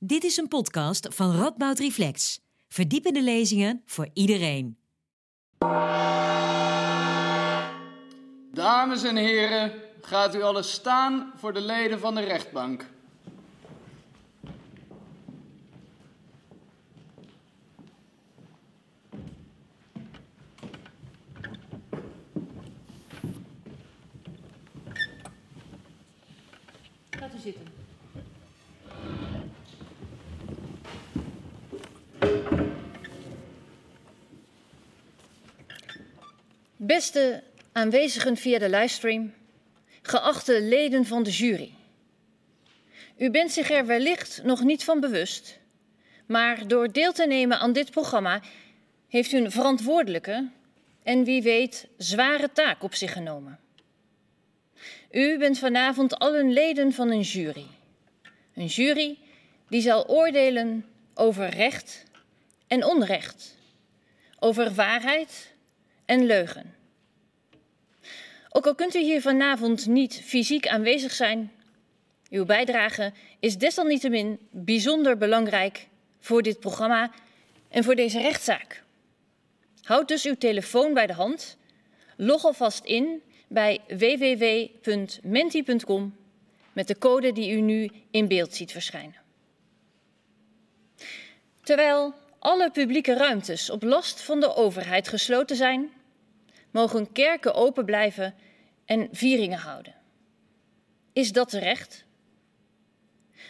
Dit is een podcast van Radboud Reflex. Verdiepende lezingen voor iedereen. Dames en heren, gaat u alles staan voor de leden van de rechtbank. Gaat u zitten. Beste aanwezigen via de livestream, geachte leden van de jury. U bent zich er wellicht nog niet van bewust, maar door deel te nemen aan dit programma heeft u een verantwoordelijke en wie weet zware taak op zich genomen. U bent vanavond allen leden van een jury. Een jury die zal oordelen over recht en onrecht, over waarheid en leugen. Ook al kunt u hier vanavond niet fysiek aanwezig zijn, uw bijdrage is desalniettemin bijzonder belangrijk voor dit programma en voor deze rechtszaak. Houd dus uw telefoon bij de hand, log alvast in bij www.menti.com met de code die u nu in beeld ziet verschijnen. Terwijl alle publieke ruimtes op last van de overheid gesloten zijn, mogen kerken open blijven en vieringen houden. Is dat terecht?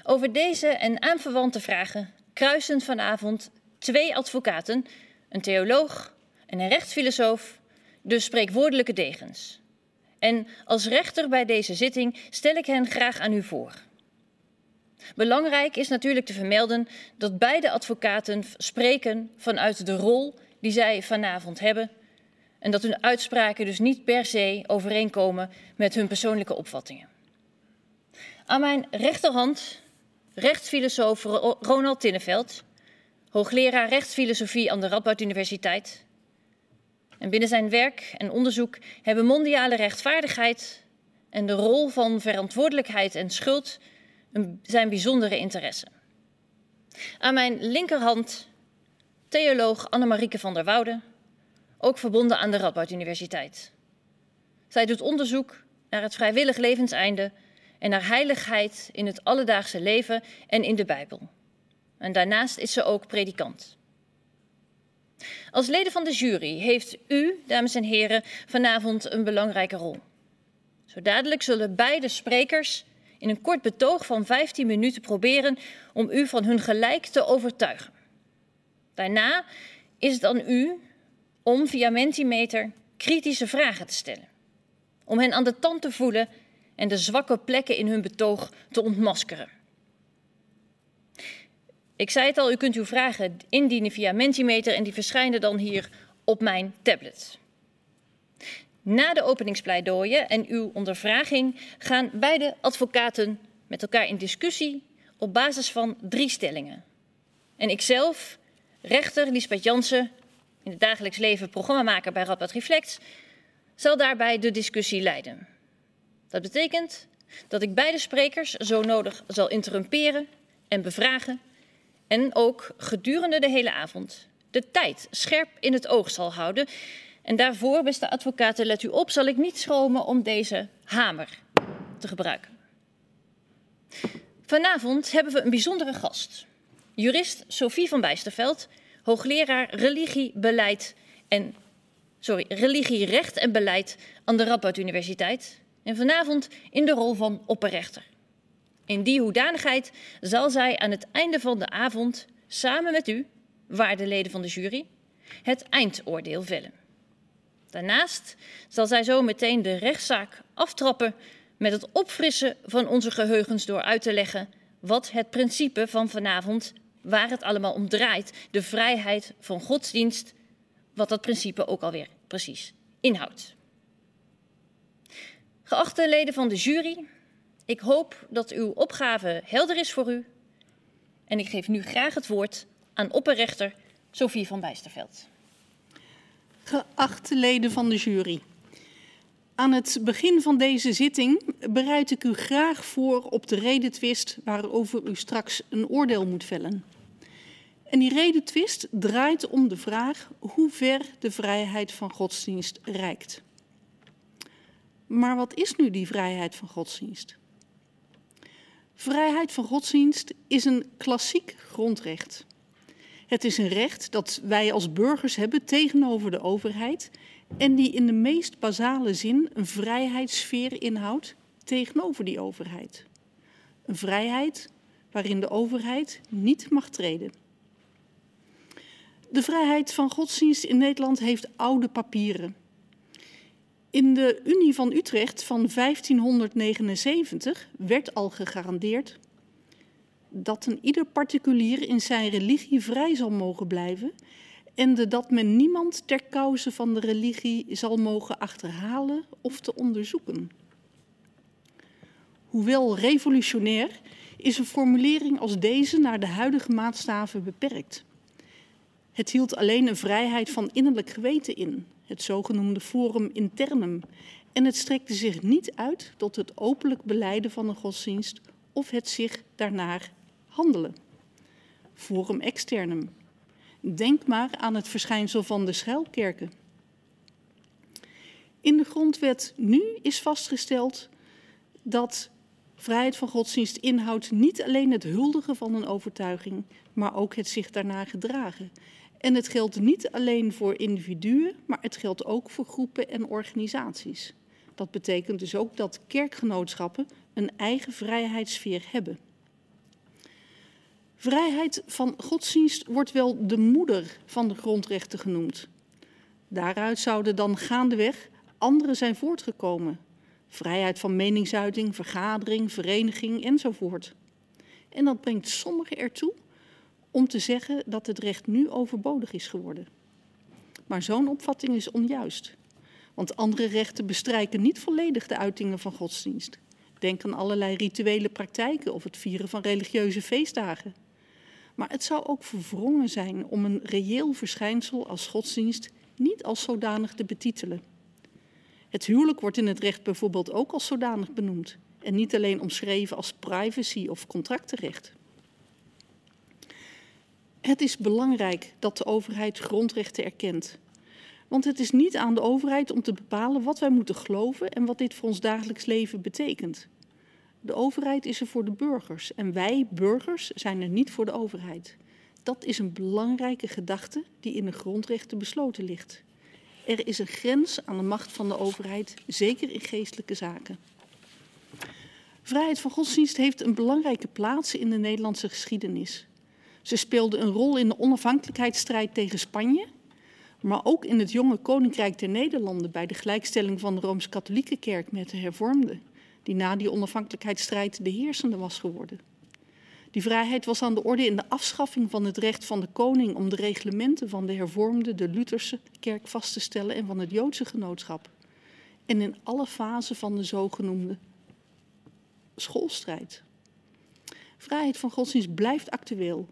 Over deze en aanverwante vragen kruisen vanavond twee advocaten, een theoloog en een rechtsfilosoof, de spreekwoordelijke degens. En als rechter bij deze zitting stel ik hen graag aan u voor. Belangrijk is natuurlijk te vermelden dat beide advocaten spreken vanuit de rol die zij vanavond hebben en dat hun uitspraken dus niet per se overeenkomen met hun persoonlijke opvattingen. Aan mijn rechterhand rechtsfilosoof Ronald Tinneveld, hoogleraar rechtsfilosofie aan de Radboud Universiteit. En binnen zijn werk en onderzoek hebben mondiale rechtvaardigheid en de rol van verantwoordelijkheid en schuld zijn bijzondere interesse. Aan mijn linkerhand theoloog Annemarieke van der Woude, ook verbonden aan de Radboud Universiteit. Zij doet onderzoek naar het vrijwillig levenseinde en naar heiligheid in het alledaagse leven en in de Bijbel. En daarnaast is ze ook predikant. Als leden van de jury heeft u, dames en heren, vanavond een belangrijke rol. Zo dadelijk zullen beide sprekers in een kort betoog van 15 minuten proberen om u van hun gelijk te overtuigen. Daarna is het aan u om via Mentimeter kritische vragen te stellen. Om hen aan de tand te voelen en de zwakke plekken in hun betoog te ontmaskeren. Ik zei het al, u kunt uw vragen indienen via Mentimeter en die verschijnen dan hier op mijn tablet. Na de openingspleidooien en uw ondervraging gaan beide advocaten met elkaar in discussie op basis van drie stellingen. En ikzelf, rechter Lisbeth Jansen, in het dagelijks leven programmamaker bij Radboud Reflect, zal daarbij de discussie leiden. Dat betekent dat ik beide sprekers zo nodig zal interrumperen en bevragen en ook gedurende de hele avond de tijd scherp in het oog zal houden. En daarvoor, beste advocaten, let u op, zal ik niet schromen om deze hamer te gebruiken. Vanavond hebben we een bijzondere gast. Jurist Sophie van Bijsterveld, hoogleraar religie, beleid en sorry, religie, recht en beleid aan de Radboud Universiteit. En vanavond in de rol van opperrechter. In die hoedanigheid zal zij aan het einde van de avond samen met u, waarde leden van de jury, het eindoordeel vellen. Daarnaast zal zij zo meteen de rechtszaak aftrappen met het opfrissen van onze geheugens door uit te leggen wat het principe van vanavond, waar het allemaal om draait, de vrijheid van godsdienst, wat dat principe ook alweer precies inhoudt. Geachte leden van de jury, ik hoop dat uw opgave helder is voor u. En ik geef nu graag het woord aan opperrechter Sophie van Bijsterveld. Geachte leden van de jury. Aan het begin van deze zitting bereid ik u graag voor op de redetwist waarover u straks een oordeel moet vellen. En die redetwist draait om de vraag hoe ver de vrijheid van godsdienst reikt. Maar wat is nu die vrijheid van godsdienst? Vrijheid van godsdienst is een klassiek grondrecht. Het is een recht dat wij als burgers hebben tegenover de overheid en die in de meest basale zin een vrijheidssfeer inhoudt tegenover die overheid. Een vrijheid waarin de overheid niet mag treden. De vrijheid van godsdienst in Nederland heeft oude papieren. In de Unie van Utrecht van 1579 werd al gegarandeerd dat een ieder particulier in zijn religie vrij zal mogen blijven en dat men niemand ter cause van de religie zal mogen achterhalen of te onderzoeken. Hoewel revolutionair is een formulering als deze naar de huidige maatstaven beperkt. Het hield alleen een vrijheid van innerlijk geweten in, het zogenoemde forum internum, en het strekte zich niet uit tot het openlijk beleiden van een godsdienst of het zich daarnaar handelen. Forum externum. Denk maar aan het verschijnsel van de schuilkerken. In de grondwet nu is vastgesteld dat vrijheid van godsdienst inhoudt niet alleen het huldigen van een overtuiging, maar ook het zich daarna gedragen. En het geldt niet alleen voor individuen, maar het geldt ook voor groepen en organisaties. Dat betekent dus ook dat kerkgenootschappen een eigen vrijheidssfeer hebben. Vrijheid van godsdienst wordt wel de moeder van de grondrechten genoemd. Daaruit zouden dan gaandeweg andere zijn voortgekomen. Vrijheid van meningsuiting, vergadering, vereniging enzovoort. En dat brengt sommigen ertoe om te zeggen dat het recht nu overbodig is geworden. Maar zo'n opvatting is onjuist. Want andere rechten bestrijken niet volledig de uitingen van godsdienst. Denk aan allerlei rituele praktijken of het vieren van religieuze feestdagen. Maar het zou ook verwrongen zijn om een reëel verschijnsel als godsdienst niet als zodanig te betitelen. Het huwelijk wordt in het recht bijvoorbeeld ook als zodanig benoemd en niet alleen omschreven als privacy of contractenrecht. Het is belangrijk dat de overheid grondrechten erkent. Want het is niet aan de overheid om te bepalen wat wij moeten geloven en wat dit voor ons dagelijks leven betekent. De overheid is er voor de burgers en wij, burgers, zijn er niet voor de overheid. Dat is een belangrijke gedachte die in de grondrechten besloten ligt. Er is een grens aan de macht van de overheid, zeker in geestelijke zaken. Vrijheid van godsdienst heeft een belangrijke plaats in de Nederlandse geschiedenis. Ze speelde een rol in de onafhankelijkheidsstrijd tegen Spanje, maar ook in het jonge Koninkrijk der Nederlanden bij de gelijkstelling van de Rooms-Katholieke Kerk met de hervormden die na die onafhankelijkheidsstrijd de heersende was geworden. Die vrijheid was aan de orde in de afschaffing van het recht van de koning om de reglementen van de hervormde, de Lutherse kerk vast te stellen en van het Joodse genootschap. En in alle fasen van de zogenoemde schoolstrijd. Vrijheid van godsdienst blijft actueel.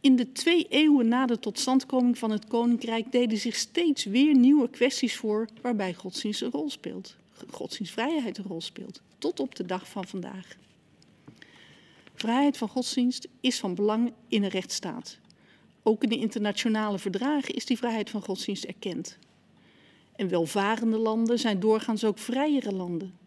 In de twee eeuwen na de totstandkoming van het koninkrijk deden zich steeds weer nieuwe kwesties voor waarbij godsdienst een rol speelt godsdienstvrijheid een rol speelt, tot op de dag van vandaag. Vrijheid van godsdienst is van belang in een rechtsstaat. Ook in de internationale verdragen is die vrijheid van godsdienst erkend. En welvarende landen zijn doorgaans ook vrijere landen.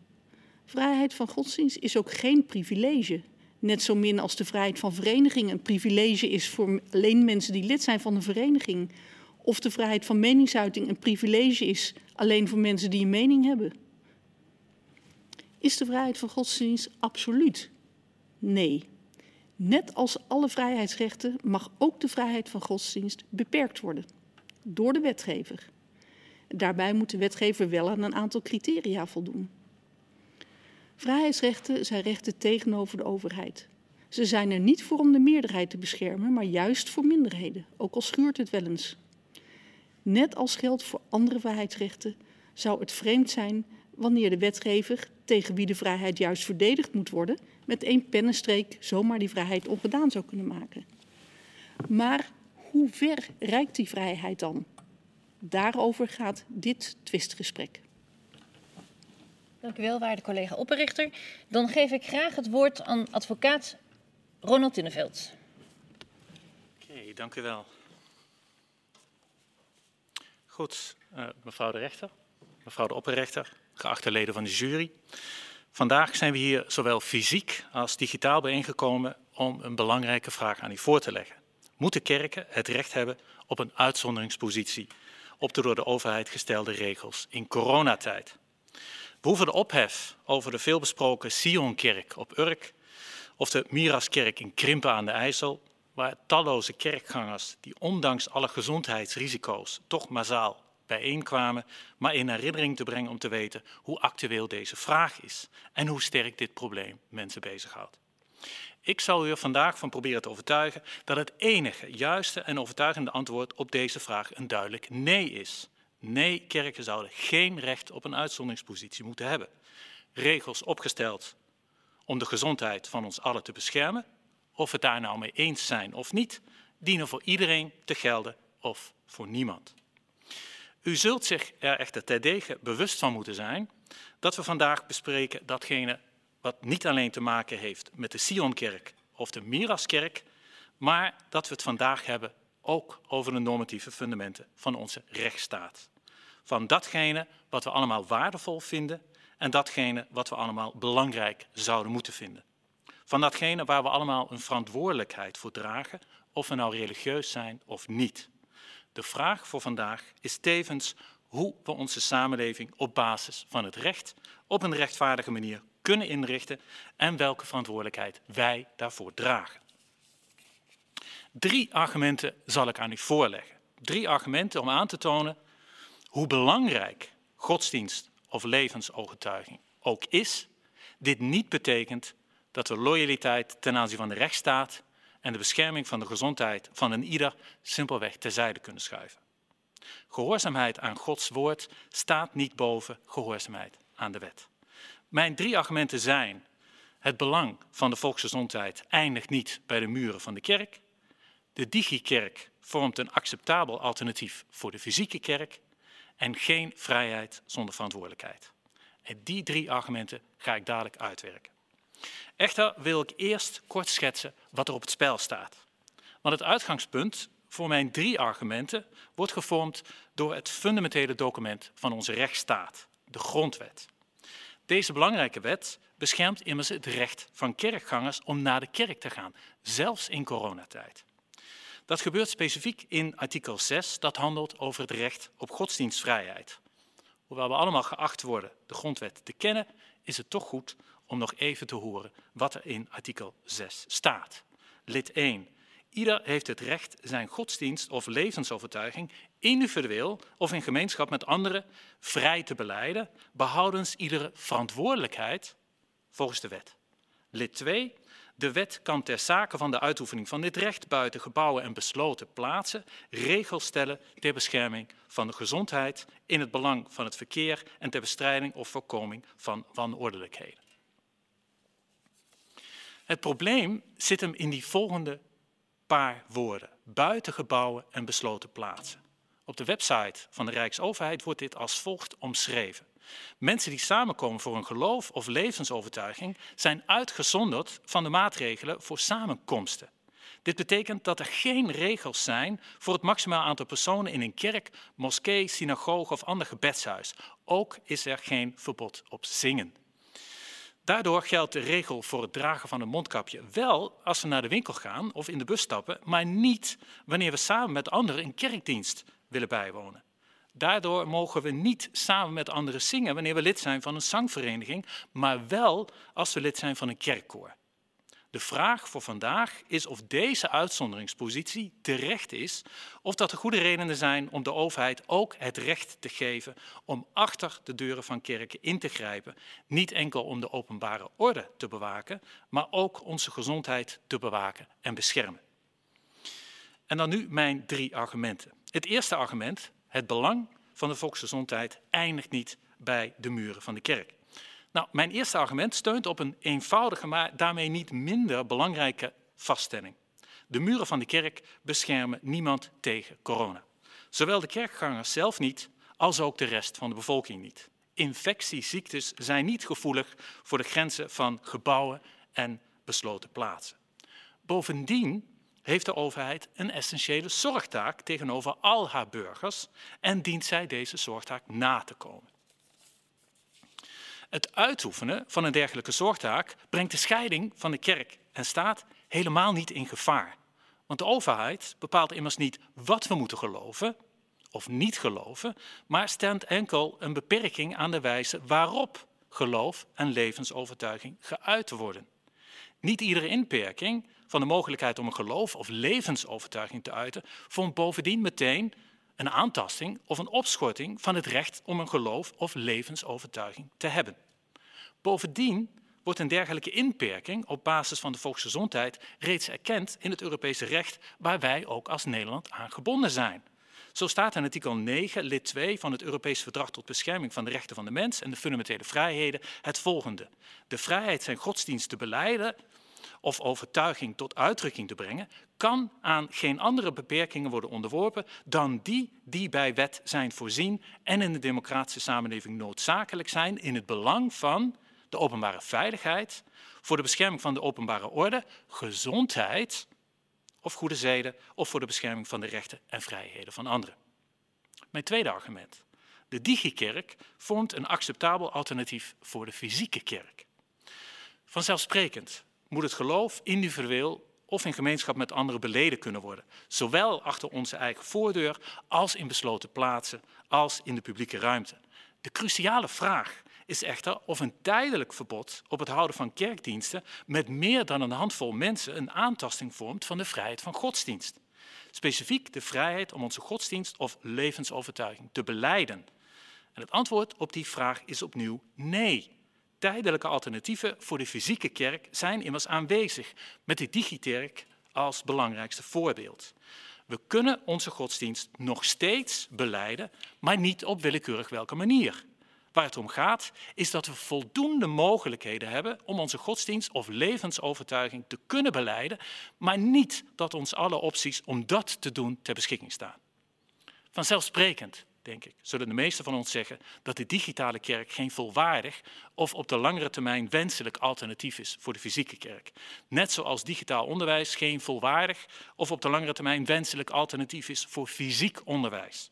Vrijheid van godsdienst is ook geen privilege. Net zo min als de vrijheid van vereniging een privilege is voor alleen mensen die lid zijn van een vereniging. Of de vrijheid van meningsuiting een privilege is alleen voor mensen die een mening hebben. Is de vrijheid van godsdienst absoluut? Nee. Net als alle vrijheidsrechten mag ook de vrijheid van godsdienst beperkt worden door de wetgever. Daarbij moet de wetgever wel aan een aantal criteria voldoen. Vrijheidsrechten zijn rechten tegenover de overheid. Ze zijn er niet voor om de meerderheid te beschermen, maar juist voor minderheden, ook al schuurt het wel eens. Net als geldt voor andere vrijheidsrechten, zou het vreemd zijn wanneer de wetgever, tegen wie de vrijheid juist verdedigd moet worden, met één pennenstreek zomaar die vrijheid ongedaan zou kunnen maken. Maar hoe ver reikt die vrijheid dan? Daarover gaat dit twistgesprek. Dank u wel, waarde collega opperrichter. Dan geef ik graag het woord aan advocaat Ronald Tinneveld. Oké, dank u wel. Goed, uh, mevrouw de rechter, mevrouw de opperrechter, geachte leden van de jury. Vandaag zijn we hier zowel fysiek als digitaal bijeengekomen om een belangrijke vraag aan u voor te leggen. Moeten kerken het recht hebben op een uitzonderingspositie op de door de overheid gestelde regels in coronatijd? We hoeven de ophef over de veelbesproken Sionkerk op Urk of de Miraskerk in Krimpen aan de IJssel, waar talloze kerkgangers die ondanks alle gezondheidsrisico's toch massaal bijeenkwamen, maar in herinnering te brengen om te weten hoe actueel deze vraag is en hoe sterk dit probleem mensen bezighoudt. Ik zal u er vandaag van proberen te overtuigen dat het enige juiste en overtuigende antwoord op deze vraag een duidelijk nee is. Nee, kerken zouden geen recht op een uitzonderingspositie moeten hebben. Regels opgesteld om de gezondheid van ons allen te beschermen, of we het daar nou mee eens zijn of niet, dienen voor iedereen te gelden of voor niemand. U zult zich er echter terdege bewust van moeten zijn dat we vandaag bespreken datgene wat niet alleen te maken heeft met de Sionkerk of de Miraskerk, maar dat we het vandaag hebben ook over de normatieve fundamenten van onze rechtsstaat. Van datgene wat we allemaal waardevol vinden en datgene wat we allemaal belangrijk zouden moeten vinden. Van datgene waar we allemaal een verantwoordelijkheid voor dragen, of we nou religieus zijn of niet. De vraag voor vandaag is tevens hoe we onze samenleving op basis van het recht op een rechtvaardige manier kunnen inrichten en welke verantwoordelijkheid wij daarvoor dragen. Drie argumenten zal ik aan u voorleggen. Drie argumenten om aan te tonen hoe belangrijk godsdienst of levensovertuiging ook is, dit niet betekent dat we loyaliteit ten aanzien van de rechtsstaat en de bescherming van de gezondheid van een ieder simpelweg terzijde kunnen schuiven. Gehoorzaamheid aan Gods woord staat niet boven gehoorzaamheid aan de wet. Mijn drie argumenten zijn: het belang van de volksgezondheid eindigt niet bij de muren van de kerk. De digikerk vormt een acceptabel alternatief voor de fysieke kerk en geen vrijheid zonder verantwoordelijkheid. En die drie argumenten ga ik dadelijk uitwerken. Echter wil ik eerst kort schetsen wat er op het spel staat. Want het uitgangspunt voor mijn drie argumenten wordt gevormd door het fundamentele document van onze rechtsstaat, de Grondwet. Deze belangrijke wet beschermt immers het recht van kerkgangers om naar de kerk te gaan, zelfs in coronatijd. Dat gebeurt specifiek in artikel 6, dat handelt over het recht op godsdienstvrijheid. Hoewel we allemaal geacht worden de grondwet te kennen, is het toch goed om nog even te horen wat er in artikel 6 staat. Lid 1. Ieder heeft het recht zijn godsdienst of levensovertuiging individueel of in gemeenschap met anderen vrij te beleiden, behoudens iedere verantwoordelijkheid volgens de wet. Lid 2. De wet kan ter zake van de uitoefening van dit recht buiten gebouwen en besloten plaatsen regels stellen ter bescherming van de gezondheid in het belang van het verkeer en ter bestrijding of voorkoming van wanordelijkheden. Het probleem zit hem in die volgende paar woorden. Buiten gebouwen en besloten plaatsen. Op de website van de Rijksoverheid wordt dit als volgt omschreven. Mensen die samenkomen voor een geloof of levensovertuiging zijn uitgezonderd van de maatregelen voor samenkomsten. Dit betekent dat er geen regels zijn voor het maximaal aantal personen in een kerk, moskee, synagoge of ander gebedshuis. Ook is er geen verbod op zingen. Daardoor geldt de regel voor het dragen van een mondkapje wel als we naar de winkel gaan of in de bus stappen, maar niet wanneer we samen met anderen een kerkdienst willen bijwonen. Daardoor mogen we niet samen met anderen zingen wanneer we lid zijn van een zangvereniging, maar wel als we lid zijn van een kerkkoor. De vraag voor vandaag is of deze uitzonderingspositie terecht is, of dat er goede redenen zijn om de overheid ook het recht te geven om achter de deuren van kerken in te grijpen, niet enkel om de openbare orde te bewaken, maar ook onze gezondheid te bewaken en beschermen. En dan nu mijn drie argumenten. Het eerste argument, het belang van de volksgezondheid, eindigt niet bij de muren van de kerk. Nou, mijn eerste argument steunt op een eenvoudige, maar daarmee niet minder belangrijke vaststelling. De muren van de kerk beschermen niemand tegen corona. Zowel de kerkgangers zelf niet, als ook de rest van de bevolking niet. Infectieziektes zijn niet gevoelig voor de grenzen van gebouwen en besloten plaatsen. Bovendien heeft de overheid een essentiële zorgtaak tegenover al haar burgers en dient zij deze zorgtaak na te komen. Het uitoefenen van een dergelijke zorgtaak brengt de scheiding van de kerk en staat helemaal niet in gevaar. Want de overheid bepaalt immers niet wat we moeten geloven of niet geloven, maar stelt enkel een beperking aan de wijze waarop geloof en levensovertuiging geuit worden. Niet iedere inperking van de mogelijkheid om een geloof of levensovertuiging te uiten vormt bovendien meteen een aantasting of een opschorting van het recht om een geloof of levensovertuiging te hebben. Bovendien wordt een dergelijke inperking op basis van de volksgezondheid reeds erkend in het Europese recht, waar wij ook als Nederland aan gebonden zijn. Zo staat in artikel 9, lid 2 van het Europees Verdrag tot bescherming van de rechten van de mens en de fundamentele vrijheden het volgende. De vrijheid zijn godsdienst te beleiden of overtuiging tot uitdrukking te brengen, kan aan geen andere beperkingen worden onderworpen dan die die bij wet zijn voorzien en in de democratische samenleving noodzakelijk zijn in het belang van de openbare veiligheid, voor de bescherming van de openbare orde, gezondheid of goede zeden of voor de bescherming van de rechten en vrijheden van anderen. Mijn tweede argument. De digikerk vormt een acceptabel alternatief voor de fysieke kerk. Vanzelfsprekend moet het geloof individueel of in gemeenschap met anderen beleden kunnen worden. Zowel achter onze eigen voordeur als in besloten plaatsen, als in de publieke ruimte. De cruciale vraag is echter of een tijdelijk verbod op het houden van kerkdiensten met meer dan een handvol mensen een aantasting vormt van de vrijheid van godsdienst. Specifiek de vrijheid om onze godsdienst of levensovertuiging te beleiden. En het antwoord op die vraag is opnieuw nee. Tijdelijke alternatieven voor de fysieke kerk zijn immers aanwezig, met de digiterk als belangrijkste voorbeeld. We kunnen onze godsdienst nog steeds beleiden, maar niet op willekeurig welke manier. Waar het om gaat, is dat we voldoende mogelijkheden hebben om onze godsdienst of levensovertuiging te kunnen beleiden, maar niet dat ons alle opties om dat te doen ter beschikking staan. Vanzelfsprekend, denk ik, zullen de meesten van ons zeggen dat de digitale kerk geen volwaardig of op de langere termijn wenselijk alternatief is voor de fysieke kerk. Net zoals digitaal onderwijs geen volwaardig of op de langere termijn wenselijk alternatief is voor fysiek onderwijs.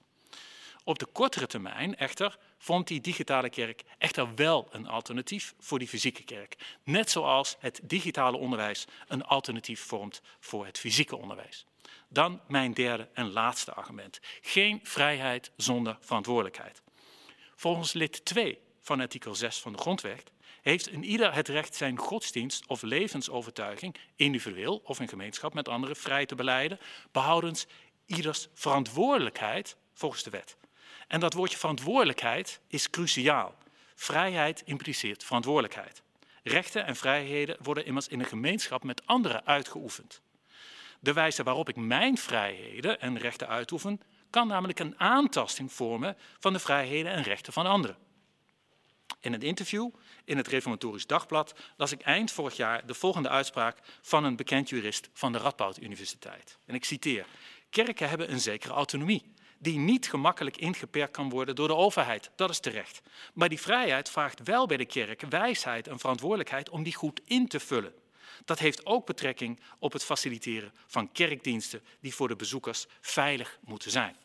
Op de kortere termijn echter vormt die digitale kerk echter wel een alternatief voor die fysieke kerk. Net zoals het digitale onderwijs een alternatief vormt voor het fysieke onderwijs. Dan mijn derde en laatste argument. Geen vrijheid zonder verantwoordelijkheid. Volgens lid 2 van artikel 6 van de Grondwet heeft een ieder het recht zijn godsdienst of levensovertuiging, individueel of in gemeenschap met anderen, vrij te beleiden, behoudens ieders verantwoordelijkheid volgens de wet. En dat woordje verantwoordelijkheid is cruciaal. Vrijheid impliceert verantwoordelijkheid. Rechten en vrijheden worden immers in een gemeenschap met anderen uitgeoefend. De wijze waarop ik mijn vrijheden en rechten uitoefen, kan namelijk een aantasting vormen van de vrijheden en rechten van anderen. In een interview in het Reformatorisch Dagblad las ik eind vorig jaar de volgende uitspraak van een bekend jurist van de Radboud Universiteit. En ik citeer: Kerken hebben een zekere autonomie die niet gemakkelijk ingeperkt kan worden door de overheid. Dat is terecht. Maar die vrijheid vraagt wel bij de kerk wijsheid en verantwoordelijkheid om die goed in te vullen. Dat heeft ook betrekking op het faciliteren van kerkdiensten die voor de bezoekers veilig moeten zijn.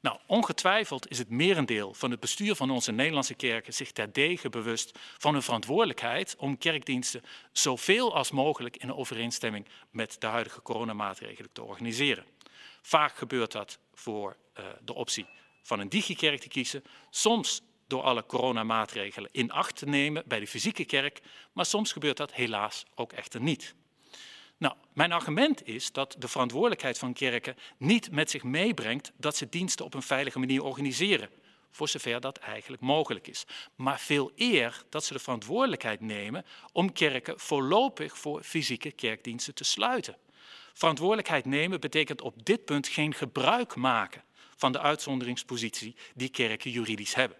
Nou, ongetwijfeld is het merendeel van het bestuur van onze Nederlandse kerken zich terdege bewust van hun verantwoordelijkheid om kerkdiensten zoveel als mogelijk in overeenstemming met de huidige coronamaatregelen te organiseren. Vaak gebeurt dat voor uh, de optie van een digikerk te kiezen. Soms door alle coronamaatregelen in acht te nemen bij de fysieke kerk, maar soms gebeurt dat helaas ook echter niet. Nou, mijn argument is dat de verantwoordelijkheid van kerken niet met zich meebrengt dat ze diensten op een veilige manier organiseren, voor zover dat eigenlijk mogelijk is. Maar veel eer dat ze de verantwoordelijkheid nemen om kerken voorlopig voor fysieke kerkdiensten te sluiten. Verantwoordelijkheid nemen betekent op dit punt geen gebruik maken van de uitzonderingspositie die kerken juridisch hebben.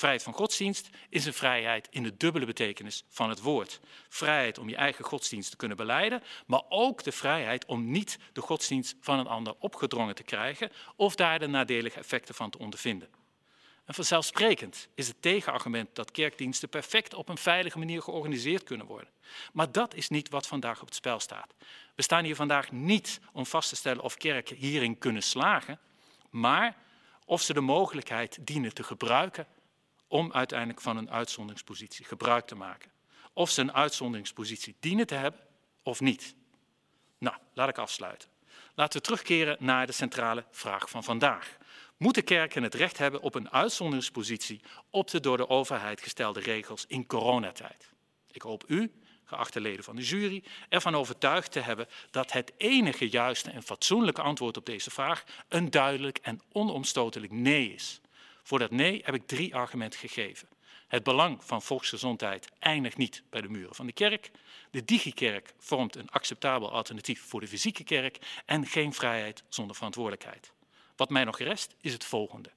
Vrijheid van godsdienst is een vrijheid in de dubbele betekenis van het woord. Vrijheid om je eigen godsdienst te kunnen beleiden, maar ook de vrijheid om niet de godsdienst van een ander opgedrongen te krijgen of daar de nadelige effecten van te ondervinden. En vanzelfsprekend is het tegenargument dat kerkdiensten perfect op een veilige manier georganiseerd kunnen worden. Maar dat is niet wat vandaag op het spel staat. We staan hier vandaag niet om vast te stellen of kerken hierin kunnen slagen, maar of ze de mogelijkheid dienen te gebruiken om uiteindelijk van een uitzonderingspositie gebruik te maken. Of ze een uitzonderingspositie dienen te hebben of niet. Nou, laat ik afsluiten. Laten we terugkeren naar de centrale vraag van vandaag. Moeten kerken het recht hebben op een uitzonderingspositie op de door de overheid gestelde regels in coronatijd? Ik hoop u, geachte leden van de jury, ervan overtuigd te hebben dat het enige juiste en fatsoenlijke antwoord op deze vraag een duidelijk en onomstotelijk nee is. Voor dat nee heb ik drie argumenten gegeven. Het belang van volksgezondheid eindigt niet bij de muren van de kerk. De digikerk vormt een acceptabel alternatief voor de fysieke kerk en geen vrijheid zonder verantwoordelijkheid. Wat mij nog rest is het volgende.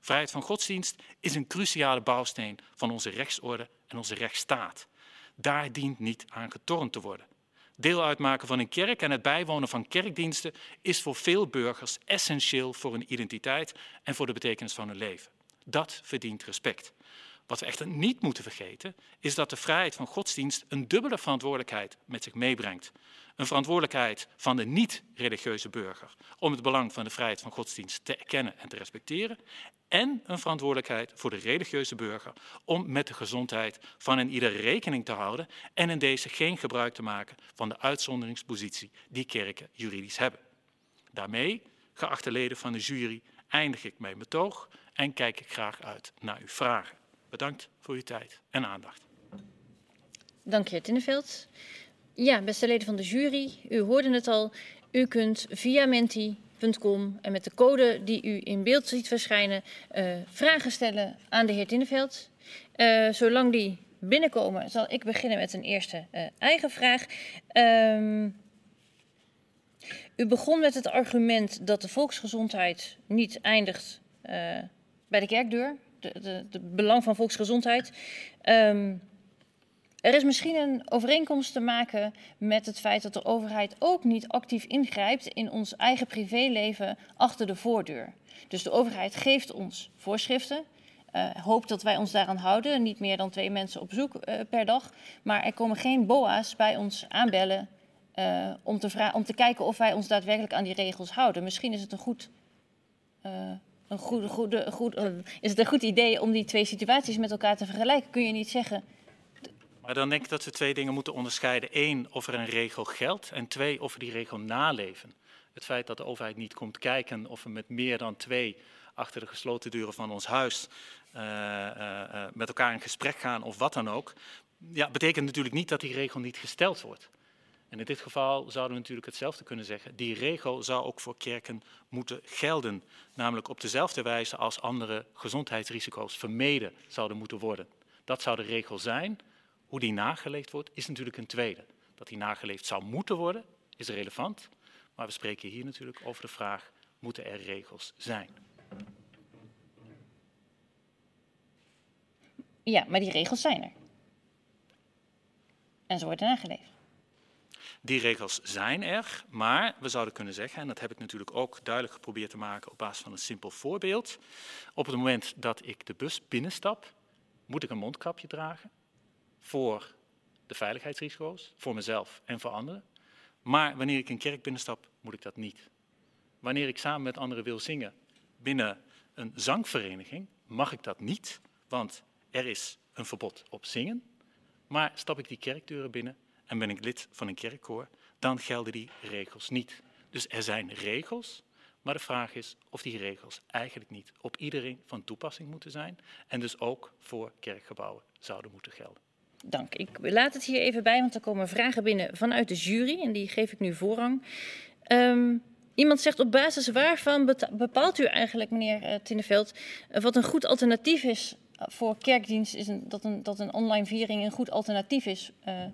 Vrijheid van godsdienst is een cruciale bouwsteen van onze rechtsorde en onze rechtsstaat. Daar dient niet aan getornd te worden. Deel uitmaken van een kerk en het bijwonen van kerkdiensten is voor veel burgers essentieel voor hun identiteit en voor de betekenis van hun leven. Dat verdient respect. Wat we echter niet moeten vergeten, is dat de vrijheid van godsdienst een dubbele verantwoordelijkheid met zich meebrengt. Een verantwoordelijkheid van de niet-religieuze burger om het belang van de vrijheid van godsdienst te erkennen en te respecteren. En een verantwoordelijkheid voor de religieuze burger om met de gezondheid van een ieder rekening te houden en in deze geen gebruik te maken van de uitzonderingspositie die kerken juridisch hebben. Daarmee, geachte leden van de jury, eindig ik mijn betoog en kijk ik graag uit naar uw vragen. Bedankt voor uw tijd en aandacht. Dank je, Tinneveld. Ja, beste leden van de jury, u hoorde het al. U kunt via menti.com en met de code die u in beeld ziet verschijnen uh, vragen stellen aan de heer Tinneveld. Uh, zolang die binnenkomen, zal ik beginnen met een eerste uh, eigen vraag. Um, u begon met het argument dat de volksgezondheid niet eindigt bij de kerkdeur het belang van volksgezondheid. Um, er is misschien een overeenkomst te maken met het feit dat de overheid ook niet actief ingrijpt in ons eigen privéleven achter de voordeur. Dus de overheid geeft ons voorschriften, uh, hoopt dat wij ons daaraan houden, niet meer dan twee mensen op zoek uh, per dag. Maar er komen geen BOA's bij ons aanbellen uh, om, te om te kijken of wij ons daadwerkelijk aan die regels houden. Misschien is het een goed een goede, goed, is het een goed idee om die twee situaties met elkaar te vergelijken? Kun je niet zeggen. Maar dan denk ik dat we twee dingen moeten onderscheiden. Eén, of er een regel geldt. En twee, of we die regel naleven. Het feit dat de overheid niet komt kijken of we met meer dan twee achter de gesloten deuren van ons huis uh, uh, met elkaar in gesprek gaan of wat dan ook. Ja, betekent natuurlijk niet dat die regel niet gesteld wordt. En in dit geval zouden we natuurlijk hetzelfde kunnen zeggen. Die regel zou ook voor kerken moeten gelden. Namelijk op dezelfde wijze als andere gezondheidsrisico's vermeden zouden moeten worden. Dat zou de regel zijn. Hoe die nageleefd wordt, is natuurlijk een tweede. Dat die nageleefd zou moeten worden, is relevant. Maar we spreken hier natuurlijk over de vraag, moeten er regels zijn? Ja, maar die regels zijn er. En ze worden nageleefd. Die regels zijn er, maar we zouden kunnen zeggen, en dat heb ik natuurlijk ook duidelijk geprobeerd te maken op basis van een simpel voorbeeld. Op het moment dat ik de bus binnenstap, moet ik een mondkapje dragen voor de veiligheidsrisico's, voor mezelf en voor anderen. Maar wanneer ik een kerk binnenstap, moet ik dat niet. Wanneer ik samen met anderen wil zingen binnen een zangvereniging, mag ik dat niet, want er is een verbod op zingen. Maar stap ik die kerkdeuren binnen, en ben ik lid van een kerkkoor, dan gelden die regels niet. Dus er zijn regels, maar de vraag is of die regels eigenlijk niet op iedereen van toepassing moeten zijn en dus ook voor kerkgebouwen zouden moeten gelden. Dank. Ik laat het hier even bij, want er komen vragen binnen vanuit de jury en die geef ik nu voorrang. Um, iemand zegt op basis waarvan bepaalt u eigenlijk, meneer uh, Tinneveld, uh, wat een goed alternatief is voor kerkdienst, is dat, een, dat een online viering een goed alternatief is uh,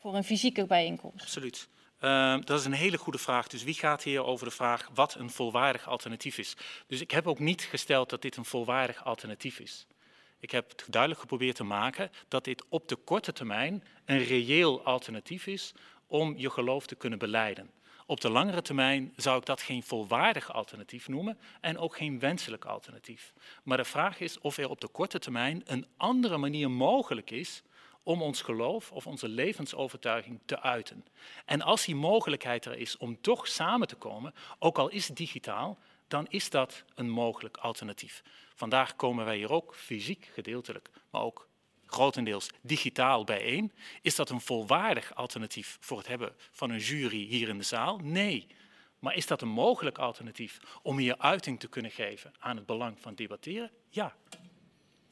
voor een fysieke bijeenkomst? Absoluut. Uh, dat is een hele goede vraag. Dus wie gaat hier over de vraag wat een volwaardig alternatief is? Dus ik heb ook niet gesteld dat dit een volwaardig alternatief is. Ik heb het duidelijk geprobeerd te maken dat dit op de korte termijn een reëel alternatief is om je geloof te kunnen beleiden. Op de langere termijn zou ik dat geen volwaardig alternatief noemen en ook geen wenselijk alternatief. Maar de vraag is of er op de korte termijn een andere manier mogelijk is om ons geloof of onze levensovertuiging te uiten. En als die mogelijkheid er is om toch samen te komen, ook al is het digitaal, dan is dat een mogelijk alternatief. Vandaag komen wij hier ook fysiek gedeeltelijk, maar ook grotendeels digitaal bijeen. Is dat een volwaardig alternatief voor het hebben van een jury hier in de zaal? Nee. Maar is dat een mogelijk alternatief om hier uiting te kunnen geven aan het belang van debatteren? Ja.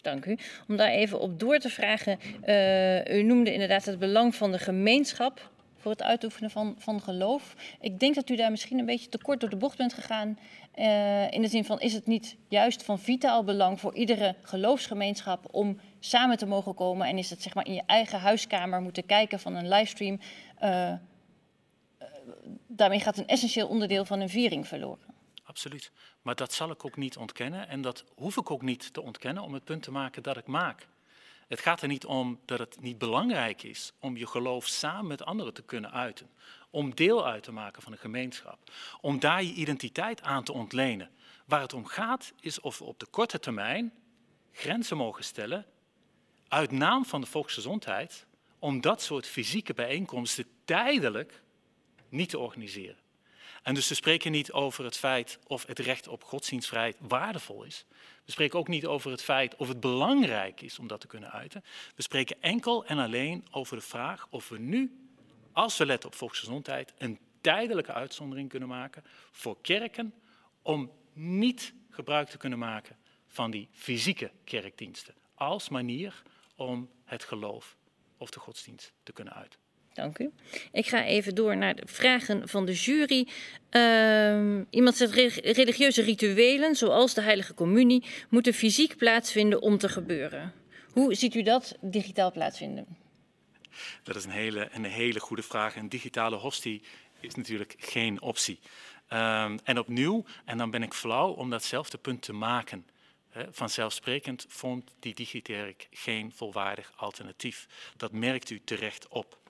Dank u. Om daar even op door te vragen. Uh, u noemde inderdaad het belang van de gemeenschap voor het uitoefenen van, van geloof. Ik denk dat u daar misschien een beetje te kort door de bocht bent gegaan. Uh, in de zin van, is het niet juist van vitaal belang voor iedere geloofsgemeenschap om samen te mogen komen? En is het zeg maar in je eigen huiskamer moeten kijken van een livestream? Uh, daarmee gaat een essentieel onderdeel van een viering verloren. Absoluut. Maar dat zal ik ook niet ontkennen en dat hoef ik ook niet te ontkennen om het punt te maken dat ik maak. Het gaat er niet om dat het niet belangrijk is om je geloof samen met anderen te kunnen uiten. Om deel uit te maken van een gemeenschap. Om daar je identiteit aan te ontlenen. Waar het om gaat is of we op de korte termijn grenzen mogen stellen uit naam van de volksgezondheid om dat soort fysieke bijeenkomsten tijdelijk niet te organiseren. En dus we spreken niet over het feit of het recht op godsdienstvrijheid waardevol is. We spreken ook niet over het feit of het belangrijk is om dat te kunnen uiten. We spreken enkel en alleen over de vraag of we nu, als we letten op volksgezondheid, een tijdelijke uitzondering kunnen maken voor kerken om niet gebruik te kunnen maken van die fysieke kerkdiensten als manier om het geloof of de godsdienst te kunnen uiten. Dank u. Ik ga even door naar de vragen van de jury. Uh, iemand zegt religieuze rituelen, zoals de heilige communie, moeten fysiek plaatsvinden om te gebeuren. Hoe ziet u dat digitaal plaatsvinden? Dat is een hele, een hele goede vraag. Een digitale hostie is natuurlijk geen optie. Um, en opnieuw, en dan ben ik flauw om datzelfde punt te maken. Vanzelfsprekend vond die Digikerk geen volwaardig alternatief. Dat merkt u terecht op.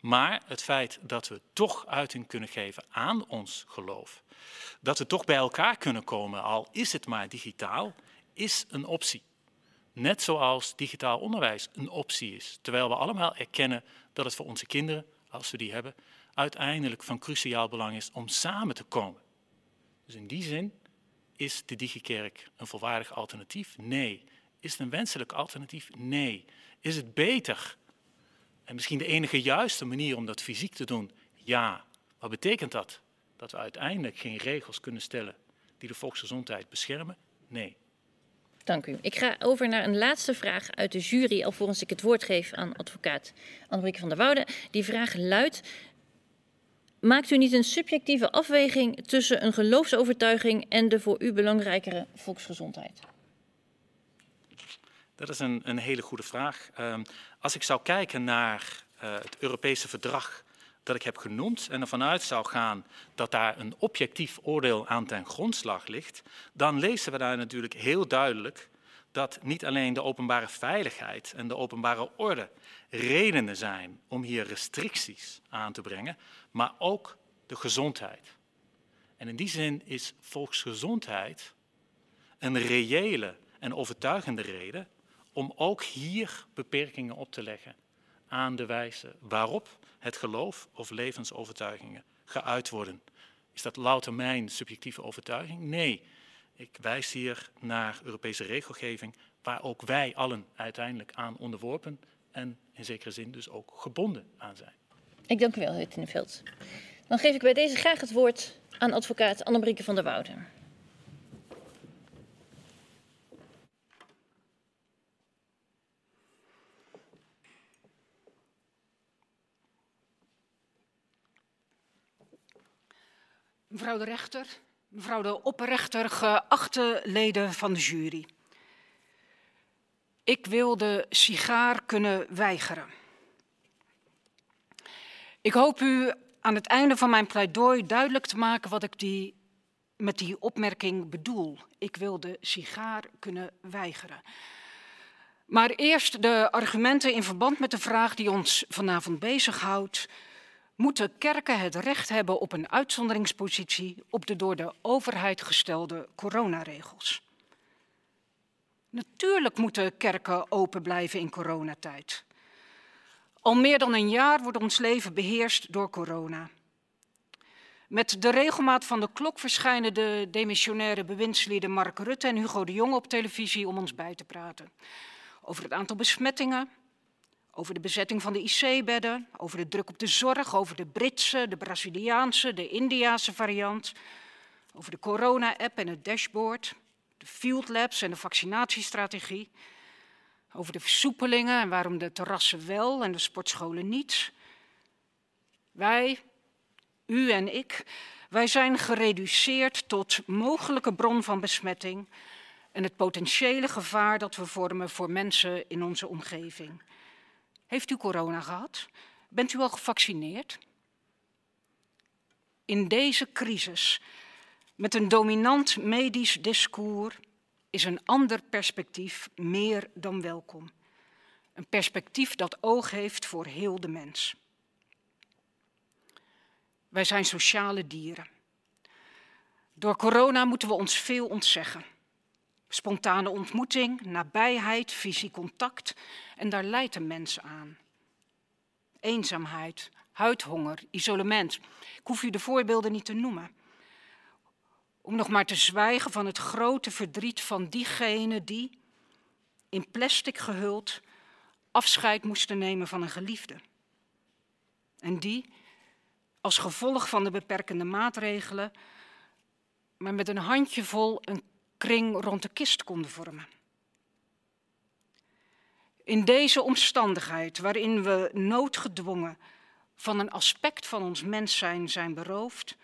Maar het feit dat we toch uiting kunnen geven aan ons geloof, dat we toch bij elkaar kunnen komen, al is het maar digitaal, is een optie. Net zoals digitaal onderwijs een optie is. Terwijl we allemaal erkennen dat het voor onze kinderen, als we die hebben, uiteindelijk van cruciaal belang is om samen te komen. Dus in die zin is de digikerk een volwaardig alternatief? Nee. Is het een wenselijk alternatief? Nee. Is het beter en misschien de enige juiste manier om dat fysiek te doen, ja. Wat betekent dat? Dat we uiteindelijk geen regels kunnen stellen die de volksgezondheid beschermen? Nee. Dank u. Ik ga over naar een laatste vraag uit de jury, alvorens ik het woord geef aan advocaat Annemieke van der Woude. Die vraag luidt: Maakt u niet een subjectieve afweging tussen een geloofsovertuiging en de voor u belangrijkere volksgezondheid? Dat is een, een hele goede vraag. Um, als ik zou kijken naar uh, het Europese verdrag dat ik heb genoemd en ervan uit zou gaan dat daar een objectief oordeel aan ten grondslag ligt, dan lezen we daar natuurlijk heel duidelijk dat niet alleen de openbare veiligheid en de openbare orde redenen zijn om hier restricties aan te brengen, maar ook de gezondheid. En in die zin is volksgezondheid een reële en overtuigende reden om ook hier beperkingen op te leggen aan de wijze waarop het geloof of levensovertuigingen geuit worden. Is dat louter mijn subjectieve overtuiging? Nee. Ik wijs hier naar Europese regelgeving waar ook wij allen uiteindelijk aan onderworpen en in zekere zin dus ook gebonden aan zijn. Ik dank u wel, heer Tinneveld. Dan geef ik bij deze graag het woord aan advocaat Annebrieke van der Wouden. Mevrouw de rechter, mevrouw de opperrechter, geachte leden van de jury. Ik wil de sigaar kunnen weigeren. Ik hoop u aan het einde van mijn pleidooi duidelijk te maken wat ik die, met die opmerking bedoel. Ik wil de sigaar kunnen weigeren. Maar eerst de argumenten in verband met de vraag die ons vanavond bezighoudt. Moeten kerken het recht hebben op een uitzonderingspositie op de door de overheid gestelde coronaregels. Natuurlijk moeten kerken open blijven in coronatijd. Al meer dan een jaar wordt ons leven beheerst door corona. Met de regelmaat van de klok verschijnen de demissionaire bewindslieden Mark Rutte en Hugo de Jonge op televisie om ons bij te praten. Over het aantal besmettingen, over de bezetting van de IC-bedden, over de druk op de zorg, over de Britse, de Braziliaanse, de Indiase variant, over de corona-app en het dashboard, de field labs en de vaccinatiestrategie, over de versoepelingen en waarom de terrassen wel en de sportscholen niet. Wij, u en ik, wij zijn gereduceerd tot mogelijke bron van besmetting en het potentiële gevaar dat we vormen voor mensen in onze omgeving. Heeft u corona gehad? Bent u al gevaccineerd? In deze crisis, met een dominant medisch discours, is een ander perspectief meer dan welkom. Een perspectief dat oog heeft voor heel de mens. Wij zijn sociale dieren. Door corona moeten we ons veel ontzeggen. Spontane ontmoeting, nabijheid, fysiek contact. En daar leidt een mens aan. Eenzaamheid, huidhonger, isolement. Ik hoef u de voorbeelden niet te noemen. Om nog maar te zwijgen van het grote verdriet van diegenen die, in plastic gehuld, afscheid moesten nemen van een geliefde. En die, als gevolg van de beperkende maatregelen, maar met een handjevol een kring rond de kist konden vormen. In deze omstandigheid, waarin we noodgedwongen van een aspect van ons mens zijn zijn beroofd,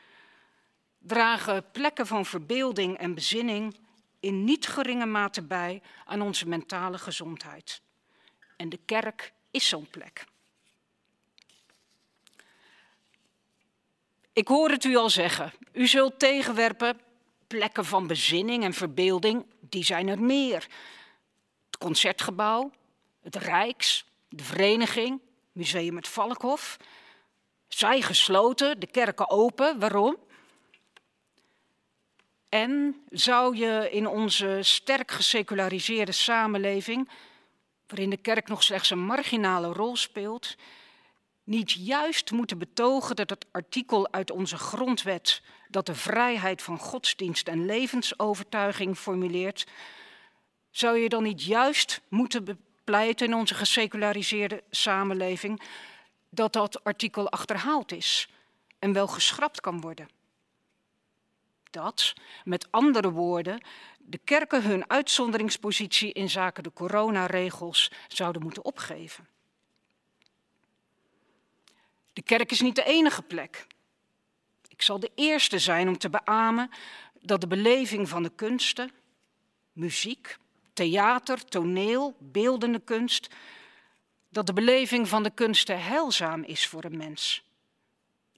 dragen plekken van verbeelding en bezinning in niet geringe mate bij aan onze mentale gezondheid. En de kerk is zo'n plek. Ik hoor het u al zeggen. U zult tegenwerpen plekken van bezinning en verbeelding, die zijn er meer. Het Concertgebouw, het Rijks, de Vereniging, Museum het Valkhof. Zij gesloten, de kerken open. Waarom? En zou je in onze sterk geseculariseerde samenleving, waarin de kerk nog slechts een marginale rol speelt, niet juist moeten betogen dat het artikel uit onze grondwet dat de vrijheid van godsdienst en levensovertuiging formuleert, zou je dan niet juist moeten bepleiten in onze geseculariseerde samenleving dat dat artikel achterhaald is en wel geschrapt kan worden? Dat, met andere woorden, de kerken hun uitzonderingspositie in zaken de coronaregels zouden moeten opgeven. De kerk is niet de enige plek. Ik zal de eerste zijn om te beamen dat de beleving van de kunsten, muziek, theater, toneel, beeldende kunst, dat de beleving van de kunsten heilzaam is voor een mens.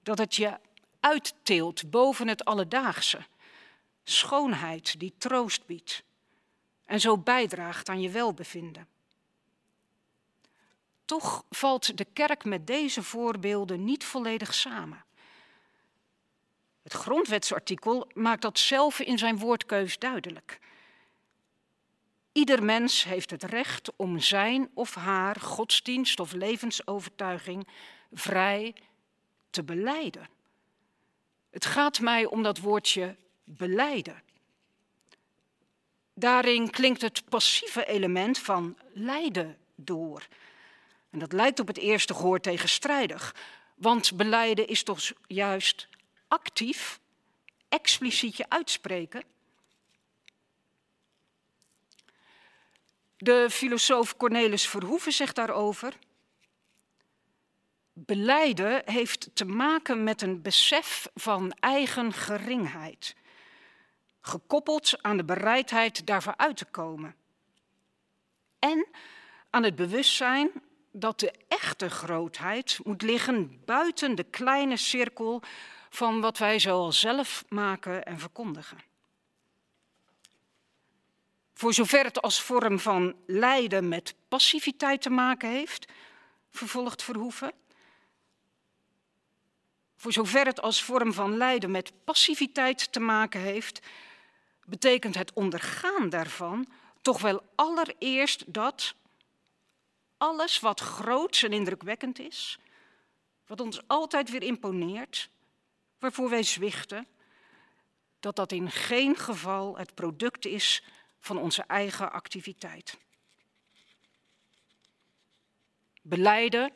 Dat het je uitteelt boven het alledaagse. Schoonheid die troost biedt en zo bijdraagt aan je welbevinden. Toch valt de kerk met deze voorbeelden niet volledig samen. Het grondwetsartikel maakt dat zelf in zijn woordkeus duidelijk. Ieder mens heeft het recht om zijn of haar godsdienst of levensovertuiging vrij te beleiden. Het gaat mij om dat woordje beleiden. Daarin klinkt het passieve element van lijden door. En dat lijkt op het eerste gehoor tegenstrijdig, want beleiden is toch juist actief, expliciet je uitspreken. De filosoof Cornelis Verhoeven zegt daarover. Beleiden heeft te maken met een besef van eigen geringheid, gekoppeld aan de bereidheid daarvoor uit te komen. En aan het bewustzijn dat de echte grootheid moet liggen buiten de kleine cirkel van wat wij zo zelf maken en verkondigen. Voor zover het als vorm van lijden met passiviteit te maken heeft, vervolgt Verhoeven, voor zover het als vorm van lijden met passiviteit te maken heeft, betekent het ondergaan daarvan toch wel allereerst dat alles wat groots en indrukwekkend is, wat ons altijd weer imponeert, waarvoor wij zwichten, dat dat in geen geval het product is van onze eigen activiteit. Beleiden,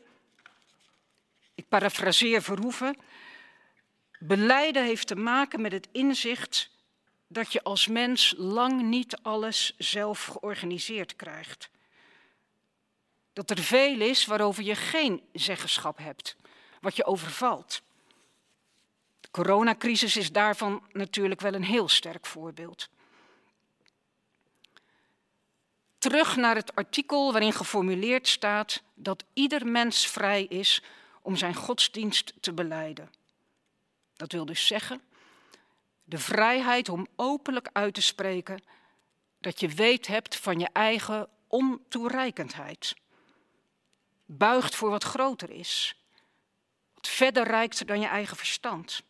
ik parafraseer Verhoeven, beleiden heeft te maken met het inzicht dat je als mens lang niet alles zelf georganiseerd krijgt. Dat er veel is waarover je geen zeggenschap hebt, wat je overvalt. De coronacrisis is daarvan natuurlijk wel een heel sterk voorbeeld. Terug naar het artikel waarin geformuleerd staat dat ieder mens vrij is om zijn godsdienst te beleiden. Dat wil dus zeggen de vrijheid om openlijk uit te spreken dat je weet hebt van je eigen ontoereikendheid. Buigt voor wat groter is, wat verder reikt dan je eigen verstand.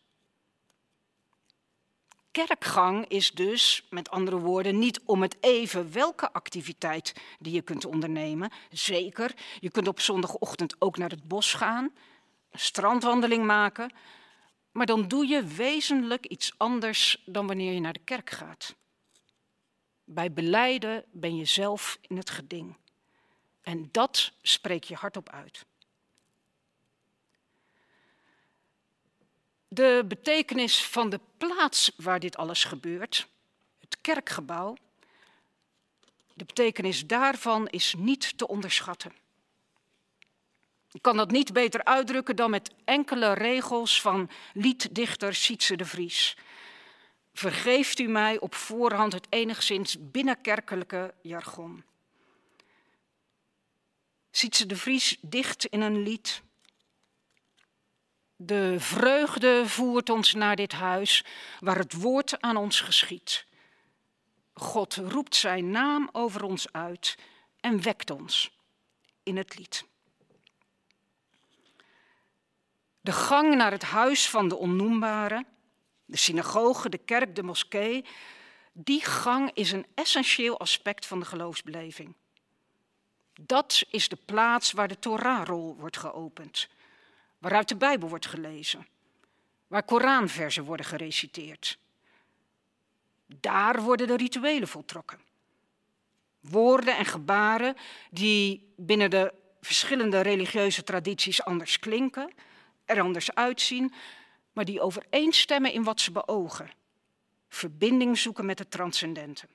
Kerkgang is dus, met andere woorden, niet om het even welke activiteit die je kunt ondernemen. Zeker, je kunt op zondagochtend ook naar het bos gaan, een strandwandeling maken, maar dan doe je wezenlijk iets anders dan wanneer je naar de kerk gaat. Bij beleiden ben je zelf in het geding. En dat spreek je hardop uit. De betekenis van de plaats waar dit alles gebeurt, het kerkgebouw, de betekenis daarvan is niet te onderschatten. Ik kan dat niet beter uitdrukken dan met enkele regels van lieddichter Sietse de Vries. Vergeeft u mij op voorhand het enigszins binnenkerkelijke jargon. Sietse de Vries dicht in een lied. De vreugde voert ons naar dit huis waar het woord aan ons geschiet. God roept zijn naam over ons uit en wekt ons in het lied. De gang naar het huis van de onnoembare, de synagoge, de kerk, de moskee, die gang is een essentieel aspect van de geloofsbeleving. Dat is de plaats waar de Torahrol wordt geopend, waaruit de Bijbel wordt gelezen, waar Koranversen worden gereciteerd. Daar worden de rituelen voltrokken. Woorden en gebaren die binnen de verschillende religieuze tradities anders klinken, er anders uitzien, maar die overeenstemmen in wat ze beogen. Verbinding zoeken met het transcendente.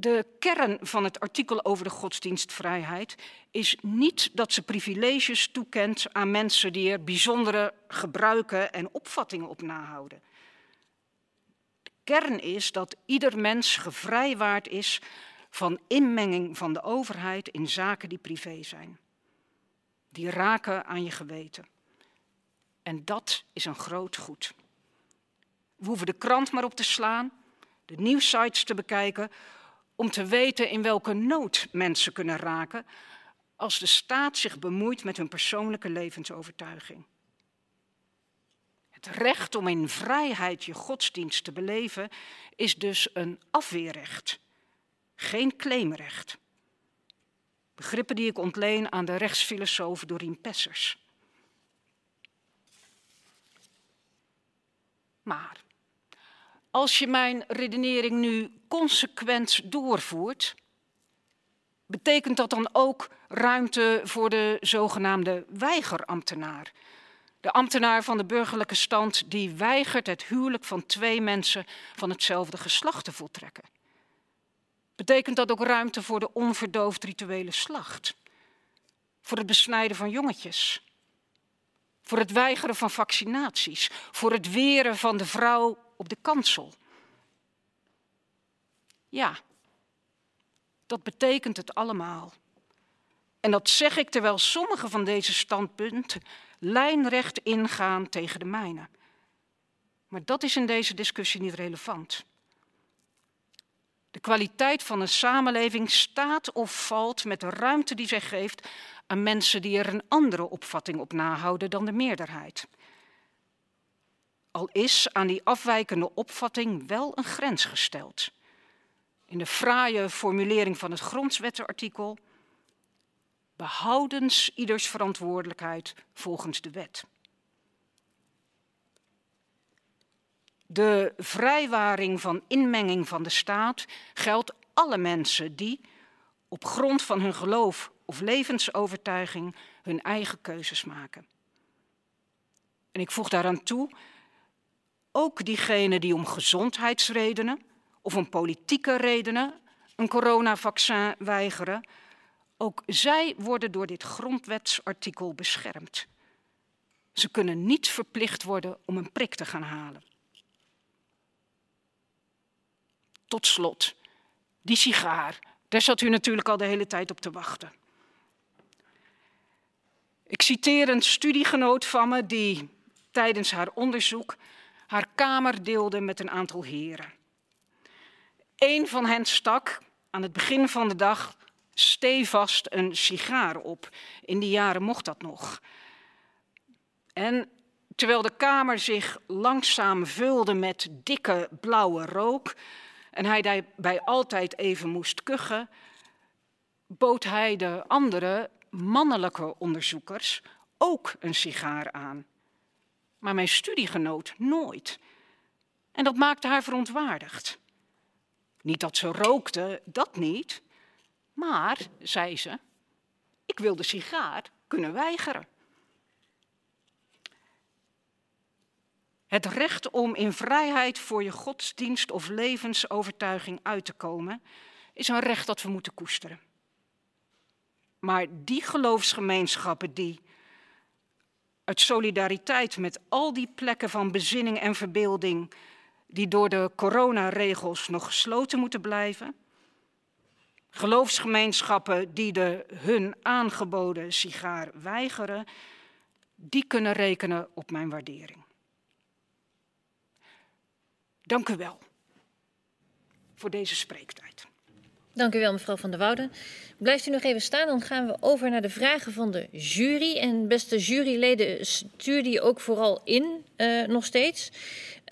De kern van het artikel over de godsdienstvrijheid is niet dat ze privileges toekent aan mensen die er bijzondere gebruiken en opvattingen op nahouden. De kern is dat ieder mens gevrijwaard is van inmenging van de overheid in zaken die privé zijn die raken aan je geweten. En dat is een groot goed. We hoeven de krant maar op te slaan, de nieuwsites te bekijken, om te weten in welke nood mensen kunnen raken als de staat zich bemoeit met hun persoonlijke levensovertuiging. Het recht om in vrijheid je godsdienst te beleven is dus een afweerrecht, geen claimrecht. Begrippen die ik ontleen aan de rechtsfilosoof Dorien Pessers. Maar als je mijn redenering nu consequent doorvoert, betekent dat dan ook ruimte voor de zogenaamde weigerambtenaar? De ambtenaar van de burgerlijke stand die weigert het huwelijk van twee mensen van hetzelfde geslacht te voltrekken. Betekent dat ook ruimte voor de onverdoofd rituele slacht? Voor het besnijden van jongetjes? Voor het weigeren van vaccinaties? Voor het weren van de vrouw op de kansel? Ja, dat betekent het allemaal. En dat zeg ik terwijl sommige van deze standpunten lijnrecht ingaan tegen de mijne. Maar dat is in deze discussie niet relevant. De kwaliteit van een samenleving staat of valt met de ruimte die zij geeft aan mensen die er een andere opvatting op nahouden dan de meerderheid. Al is aan die afwijkende opvatting wel een grens gesteld. In de fraaie formulering van het grondwettenartikel behoudens ieders verantwoordelijkheid volgens de wet. De vrijwaring van inmenging van de staat geldt alle mensen die op grond van hun geloof of levensovertuiging hun eigen keuzes maken. En ik voeg daaraan toe, ook diegenen die om gezondheidsredenen of om politieke redenen een coronavaccin weigeren, ook zij worden door dit grondwetsartikel beschermd. Ze kunnen niet verplicht worden om een prik te gaan halen. Tot slot, die sigaar, daar zat u natuurlijk al de hele tijd op te wachten. Ik citeer een studiegenoot van me die tijdens haar onderzoek haar kamer deelde met een aantal heren. Een van hen stak aan het begin van de dag stevast een sigaar op. In die jaren mocht dat nog. En terwijl de kamer zich langzaam vulde met dikke blauwe rook en hij daarbij altijd even moest kuchen, bood hij de andere mannelijke onderzoekers ook een sigaar aan. Maar mijn studiegenoot nooit. En dat maakte haar verontwaardigd. Niet dat ze rookte, dat niet. Maar, zei ze, ik wil de sigaar kunnen weigeren. Het recht om in vrijheid voor je godsdienst of levensovertuiging uit te komen, is een recht dat we moeten koesteren. Maar die geloofsgemeenschappen die uit solidariteit met al die plekken van bezinning en verbeelding die door de coronaregels nog gesloten moeten blijven, geloofsgemeenschappen die de hun aangeboden sigaar weigeren, die kunnen rekenen op mijn waardering. Dank u wel voor deze spreektijd. Dank u wel, mevrouw Van der Wouden. Blijft u nog even staan, dan gaan we over naar de vragen van de jury. En beste juryleden, stuur die ook vooral in, uh, nog steeds.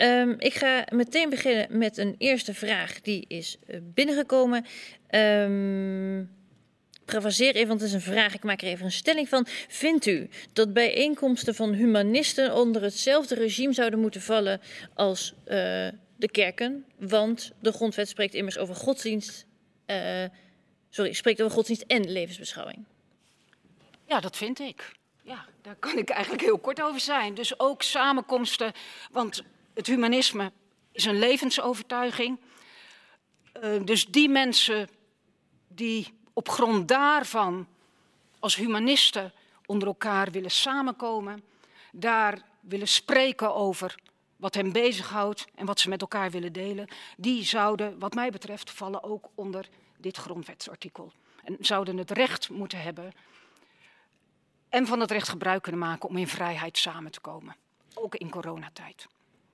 Um, ik ga meteen beginnen met een eerste vraag die is uh, binnengekomen. Um, Pravaseer even, want het is een vraag. Ik maak er even een stelling van. Vindt u dat bijeenkomsten van humanisten onder hetzelfde regime zouden moeten vallen als uh, de kerken? Want de grondwet spreekt immers over godsdienst uh, sorry, spreekt over godsdienst en levensbeschouwing. Ja, dat vind ik. Ja, daar kan ik eigenlijk heel kort over zijn. Dus ook samenkomsten, want het humanisme is een levensovertuiging. Uh, dus die mensen die op grond daarvan als humanisten onder elkaar willen samenkomen, daar willen spreken over wat hen bezighoudt en wat ze met elkaar willen delen, die zouden, wat mij betreft, vallen ook onder dit grondwetsartikel. En zouden het recht moeten hebben en van het recht gebruik kunnen maken om in vrijheid samen te komen. Ook in coronatijd.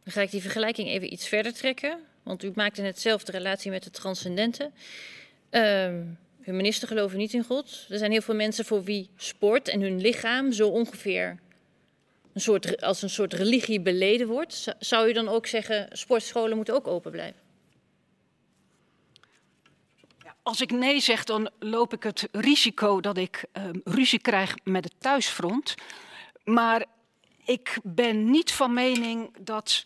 Dan ga ik die vergelijking even iets verder trekken. Want u maakte net zelf de relatie met de transcendente. Um, humanisten geloven niet in God. Er zijn heel veel mensen voor wie sport en hun lichaam zo ongeveer een soort, als een soort religie beleden wordt. Zou u dan ook zeggen, sportscholen moeten ook open blijven? Als ik nee zeg, dan loop ik het risico dat ik uh, ruzie krijg met het thuisfront. Maar ik ben niet van mening dat.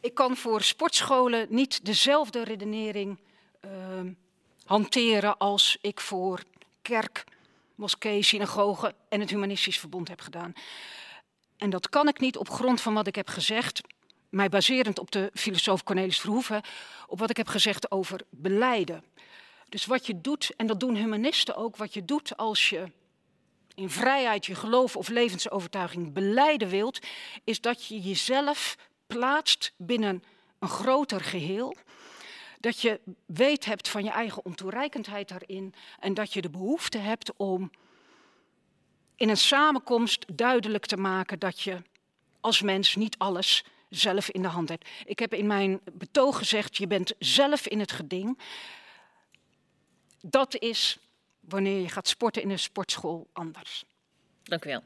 Ik kan voor sportscholen niet dezelfde redenering uh, hanteren als ik voor kerk, moskee, synagogen en het Humanistisch Verbond heb gedaan. En dat kan ik niet op grond van wat ik heb gezegd, mij baserend op de filosoof Cornelis Verhoeven, op wat ik heb gezegd over beleiden. Dus wat je doet, en dat doen humanisten ook, wat je doet als je in vrijheid je geloof of levensovertuiging beleiden wilt, is dat je jezelf plaatst binnen een groter geheel. Dat je weet hebt van je eigen ontoereikendheid daarin en dat je de behoefte hebt om in een samenkomst duidelijk te maken dat je als mens niet alles zelf in de hand hebt. Ik heb in mijn betoog gezegd, je bent zelf in het geding. Dat is wanneer je gaat sporten in een sportschool anders. Dank u wel.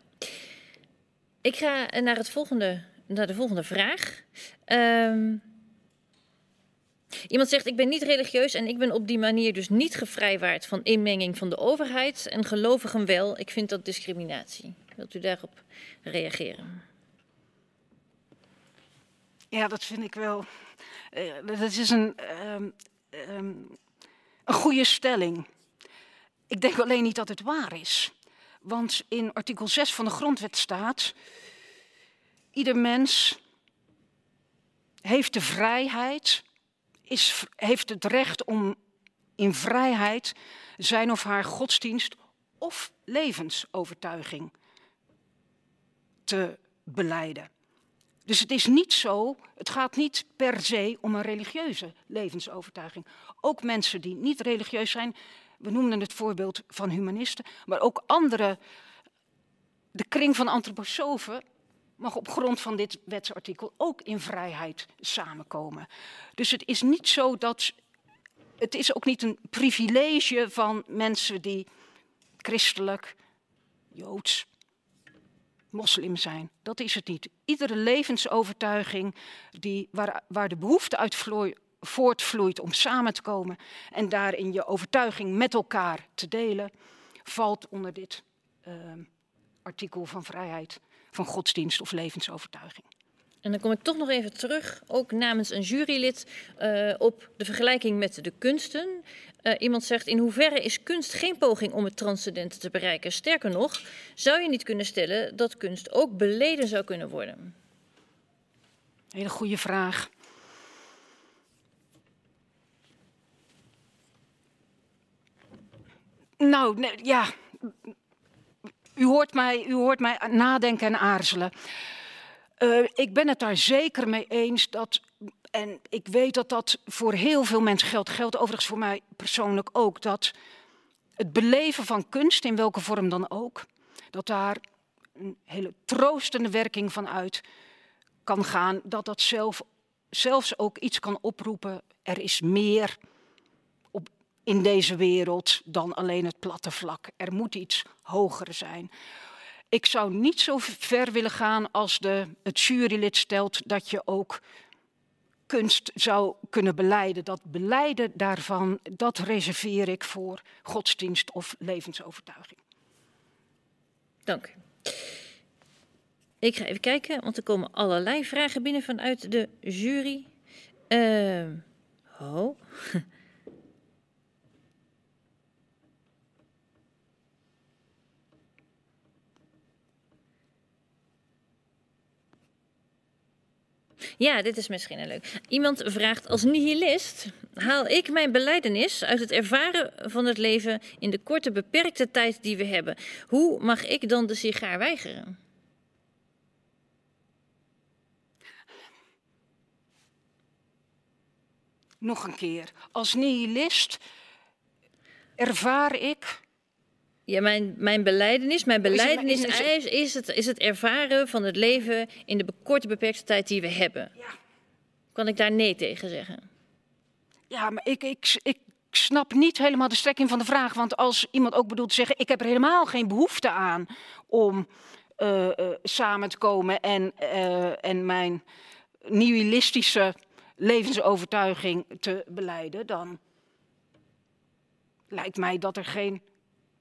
Ik ga naar, het volgende, naar de volgende vraag. Um, iemand zegt, ik ben niet religieus en ik ben op die manier dus niet gevrijwaard van inmenging van de overheid en gelovigen wel. Ik vind dat discriminatie. Wilt u daarop reageren? Ja, dat vind ik wel. Uh, dat is een, um, um, een goede stelling. Ik denk alleen niet dat het waar is. Want in artikel 6 van de grondwet staat: ieder mens heeft de vrijheid, is, heeft het recht om in vrijheid zijn of haar godsdienst of levensovertuiging te beleiden. Dus het is niet zo, het gaat niet per se om een religieuze levensovertuiging. Ook mensen die niet religieus zijn, we noemden het voorbeeld van humanisten, maar ook andere, de kring van antroposofen mag op grond van dit wetsartikel ook in vrijheid samenkomen. Dus het is niet zo dat, het is ook niet een privilege van mensen die christelijk, joods, moslim zijn. Dat is het niet. Iedere levensovertuiging die, waar, waar de behoefte uit voortvloeit om samen te komen en daarin je overtuiging met elkaar te delen, valt onder dit uh, artikel van vrijheid van godsdienst of levensovertuiging. En dan kom ik toch nog even terug, ook namens een jurylid, uh, op de vergelijking met de kunsten. Uh, iemand zegt, in hoeverre is kunst geen poging om het transcendente te bereiken? Sterker nog, zou je niet kunnen stellen dat kunst ook beleden zou kunnen worden? Hele goede vraag. Nou, nee, ja. U hoort, mij, u hoort mij nadenken en aarzelen. Uh, ik ben het daar zeker mee eens dat. En ik weet dat dat voor heel veel mensen geldt. Geldt overigens voor mij persoonlijk ook. Dat het beleven van kunst, in welke vorm dan ook, dat daar een hele troostende werking van uit kan gaan. Dat dat zelf, zelfs ook iets kan oproepen. Er is meer in deze wereld dan alleen het platte vlak. Er moet iets hoger zijn. Ik zou niet zo ver willen gaan als de, het jurylid stelt dat je ook kunst zou kunnen beleiden. Dat beleiden daarvan, dat reserveer ik voor godsdienst of levensovertuiging. Dank. Ik ga even kijken, want er komen allerlei vragen binnen vanuit de jury. Uh, oh. Ja, dit is misschien een leuk. Iemand vraagt als nihilist haal ik mijn beleidenis uit het ervaren van het leven in de korte beperkte tijd die we hebben. Hoe mag ik dan de sigaar weigeren? Nog een keer. Als nihilist ervaar ik ja, mijn, mijn beleidenis, mijn beleidenis is, het, is, het, is het ervaren van het leven in de korte beperkte tijd die we hebben. Ja. Kan ik daar nee tegen zeggen? Ja, maar ik, ik, ik snap niet helemaal de strekking van de vraag. Want als iemand ook bedoelt te zeggen, ik heb er helemaal geen behoefte aan om uh, uh, samen te komen en, uh, en mijn nihilistische levensovertuiging te beleiden, dan lijkt mij dat er geen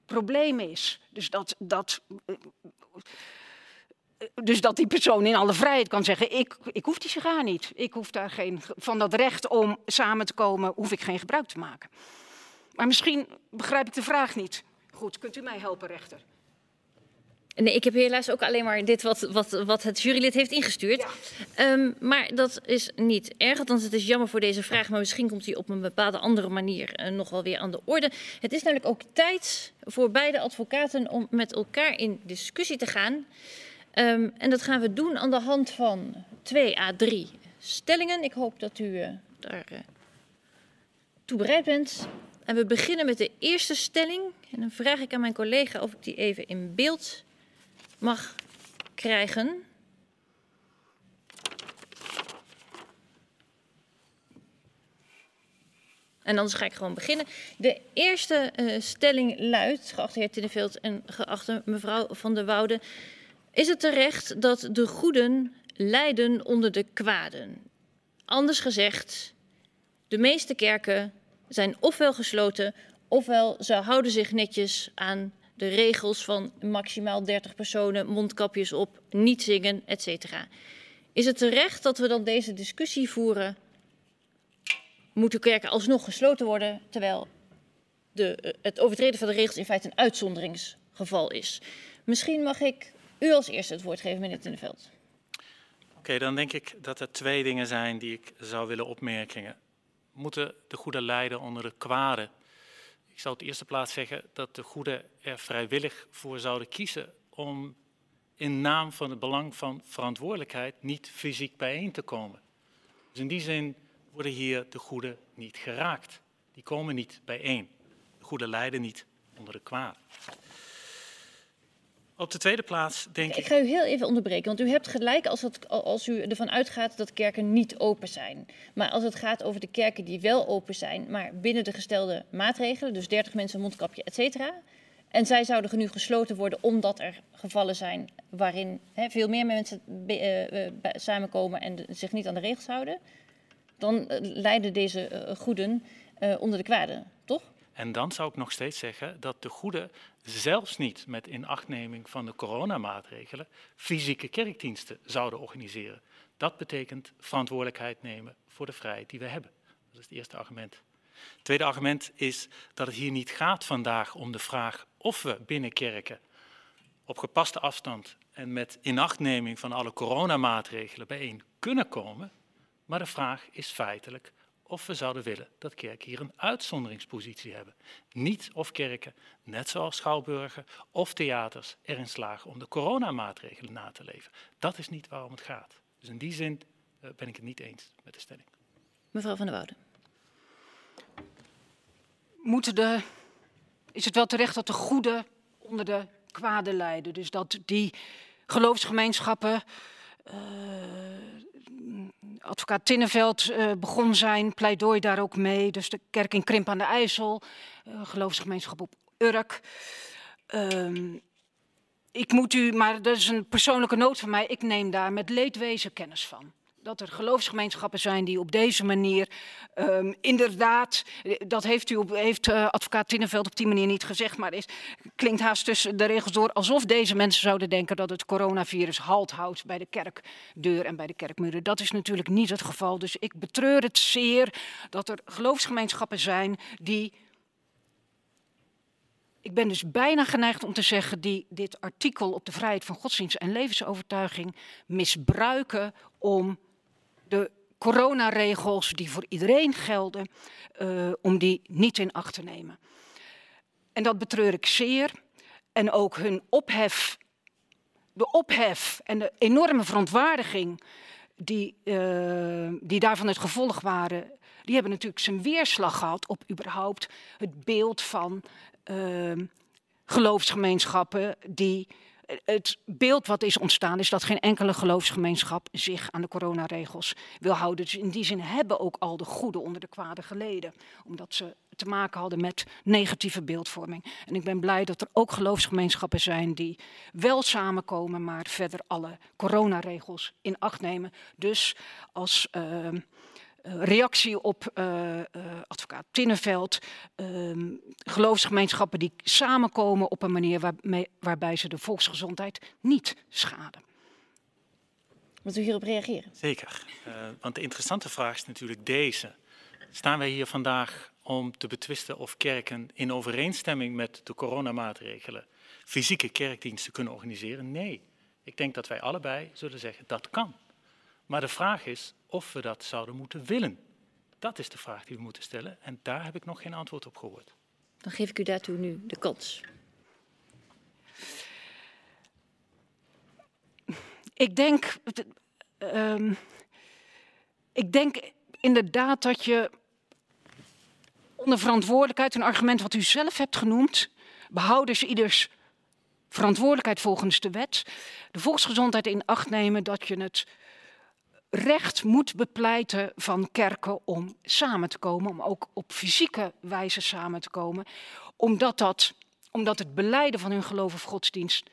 probleem is. Dus dat, dat, dus dat die persoon in alle vrijheid kan zeggen: ik, ik hoef die sigaar niet. Ik hoef daar geen, van dat recht om samen te komen, hoef ik geen gebruik te maken. Maar misschien begrijp ik de vraag niet. Goed, kunt u mij helpen, rechter? Nee, ik heb helaas ook alleen maar dit wat, wat, wat het jurylid heeft ingestuurd. Ja. Um, maar dat is niet erg, althans het is jammer voor deze vraag... maar misschien komt hij op een bepaalde andere manier uh, nog wel weer aan de orde. Het is namelijk ook tijd voor beide advocaten om met elkaar in discussie te gaan. Um, en dat gaan we doen aan de hand van twee à drie stellingen. Ik hoop dat u uh, daar uh, toe bereid bent. En we beginnen met de eerste stelling. En dan vraag ik aan mijn collega of ik die even in beeld mag krijgen. En anders ga ik gewoon beginnen. De eerste eh, stelling luidt, geachte heer Tinneveld en geachte mevrouw Van der Woude. Is het terecht dat de goeden lijden onder de kwaden? Anders gezegd, de meeste kerken zijn ofwel gesloten, ofwel ze houden zich netjes aan de regels van maximaal 30 personen, mondkapjes op, niet zingen, etc. Is het terecht dat we dan deze discussie voeren? Moeten kerken alsnog gesloten worden, terwijl de, eh, het overtreden van de regels in feite een uitzonderingsgeval is? Misschien mag ik u als eerste het woord geven, meneer Tinneveld. Oké, dan denk ik dat er twee dingen zijn die ik zou willen opmerken. Moeten de goede lijden onder de kwade? Zou het eerste plaats zeggen dat de goede er vrijwillig voor zouden kiezen om in naam van het belang van verantwoordelijkheid niet fysiek bijeen te komen. Dus in die zin worden hier de goede niet geraakt. Die komen niet bijeen. De goede lijden niet onder de kwaad. Op de tweede plaats denk ik... Ik ga u heel even onderbreken, want u hebt gelijk als, het, als u ervan uitgaat dat kerken niet open zijn. Maar als het gaat over de kerken die wel open zijn, maar binnen de gestelde maatregelen, dus 30 mensen, mondkapje, et cetera... En zij zouden nu gesloten worden omdat er gevallen zijn waarin hè, veel meer mensen uh, uh, samenkomen en zich niet aan de regels houden. Dan uh, lijden deze goeden onder de kwade, toch? En dan zou ik nog steeds zeggen dat de goede zelfs niet met inachtneming van de coronamaatregelen fysieke kerkdiensten zouden organiseren. Dat betekent verantwoordelijkheid nemen voor de vrijheid die we hebben. Dat is het eerste argument. Het tweede argument is dat het hier niet gaat vandaag om de vraag of we binnen kerken op gepaste afstand en met inachtneming van alle coronamaatregelen bijeen kunnen komen. Maar de vraag is feitelijk of we zouden willen dat kerken hier een uitzonderingspositie hebben. Niet of kerken, net zoals schouwburgen of theaters, erin slagen om de coronamaatregelen na te leven. Dat is niet waarom het gaat. Dus in die zin uh, ben ik het niet eens met de stelling. Mevrouw van der Woude. Moeten de, is het wel terecht dat de goede onder de kwade lijden? Dus dat die geloofsgemeenschappen uh, advocaat Tinneveld uh, begon zijn pleidooi daar ook mee. Dus de kerk in Krimp aan de IJssel, uh, geloofsgemeenschap op Urk. Um, ik moet u, maar dat is een persoonlijke noot van mij, ik neem daar met leedwezen kennis van dat er geloofsgemeenschappen zijn die op deze manier um, inderdaad, dat heeft, u heeft uh, advocaat Tinneveld op die manier niet gezegd, maar is, klinkt haast tussen de regels door alsof deze mensen zouden denken dat het coronavirus halt houdt bij de kerkdeur en bij de kerkmuren. Dat is natuurlijk niet het geval. Dus ik betreur het zeer dat er geloofsgemeenschappen zijn die ik ben dus bijna geneigd om te zeggen die dit artikel op de vrijheid van godsdienst en levensovertuiging misbruiken om de coronaregels die voor iedereen gelden, uh, om die niet in acht te nemen. En dat betreur ik zeer. En ook hun ophef, de ophef en de enorme verontwaardiging die, uh, die daarvan het gevolg waren, die hebben natuurlijk zijn weerslag gehad op überhaupt het beeld van uh, geloofsgemeenschappen die het beeld wat is ontstaan is dat geen enkele geloofsgemeenschap zich aan de coronaregels wil houden. Dus in die zin hebben ook al de goede onder de kwade geleden. Omdat ze te maken hadden met negatieve beeldvorming. En ik ben blij dat er ook geloofsgemeenschappen zijn die wel samenkomen, maar verder alle coronaregels in acht nemen. Dus als. Uh, reactie op uh, uh, advocaat Tinneveld. Uh, geloofsgemeenschappen die samenkomen op een manier waarmee, waarbij ze de volksgezondheid niet schaden. Wilt u hierop reageren? Zeker. Uh, want de interessante vraag is natuurlijk deze. Staan wij hier vandaag om te betwisten of kerken in overeenstemming met de coronamaatregelen fysieke kerkdiensten kunnen organiseren? Nee. Ik denk dat wij allebei zullen zeggen dat kan. Maar de vraag is of we dat zouden moeten willen. Dat is de vraag die we moeten stellen en daar heb ik nog geen antwoord op gehoord. Dan geef ik u daartoe nu de kans. Ik denk, um, ik denk inderdaad dat je onder verantwoordelijkheid, een argument wat u zelf hebt genoemd, behouders ieders verantwoordelijkheid volgens de wet, de volksgezondheid in acht nemen dat je het recht moet bepleiten van kerken om samen te komen, om ook op fysieke wijze samen te komen, omdat, dat, omdat het beleiden van hun geloof of godsdienst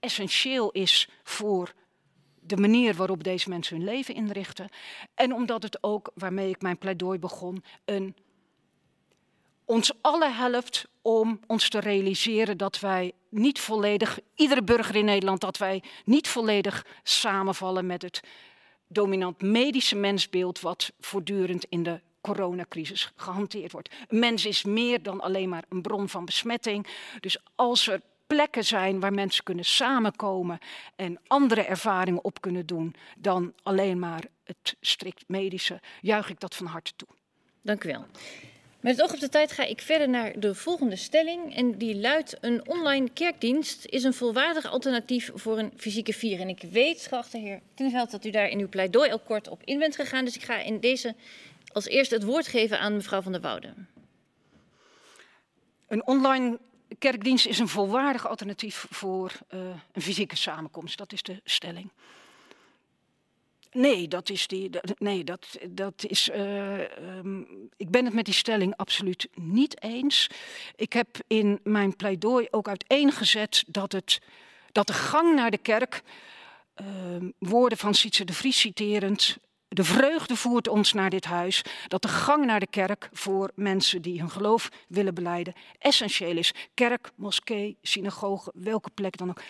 essentieel is voor de manier waarop deze mensen hun leven inrichten. En omdat het ook, waarmee ik mijn pleidooi begon, een, ons allen helpt om ons te realiseren dat wij niet volledig, iedere burger in Nederland, dat wij niet volledig samenvallen met het dominant medische mensbeeld wat voortdurend in de coronacrisis gehanteerd wordt. Mens is meer dan alleen maar een bron van besmetting. Dus als er plekken zijn waar mensen kunnen samenkomen en andere ervaringen op kunnen doen dan alleen maar het strikt medische, juich ik dat van harte toe. Dank u wel. Met het oog op de tijd ga ik verder naar de volgende stelling. En die luidt: Een online kerkdienst is een volwaardig alternatief voor een fysieke vier. En ik weet, geachte heer Tinneveld, dat u daar in uw pleidooi al kort op in bent gegaan. Dus ik ga in deze als eerste het woord geven aan mevrouw van der Woude. Een online kerkdienst is een volwaardig alternatief voor uh, een fysieke samenkomst. Dat is de stelling. Nee, dat is die. Nee, dat, dat is. Uh, um, ik ben het met die stelling absoluut niet eens. Ik heb in mijn pleidooi ook uiteengezet dat, het, dat de gang naar de kerk. Uh, woorden van Sietse de Vries citerend. De vreugde voert ons naar dit huis. Dat de gang naar de kerk voor mensen die hun geloof willen beleiden essentieel is. Kerk, moskee, synagoge, welke plek dan ook.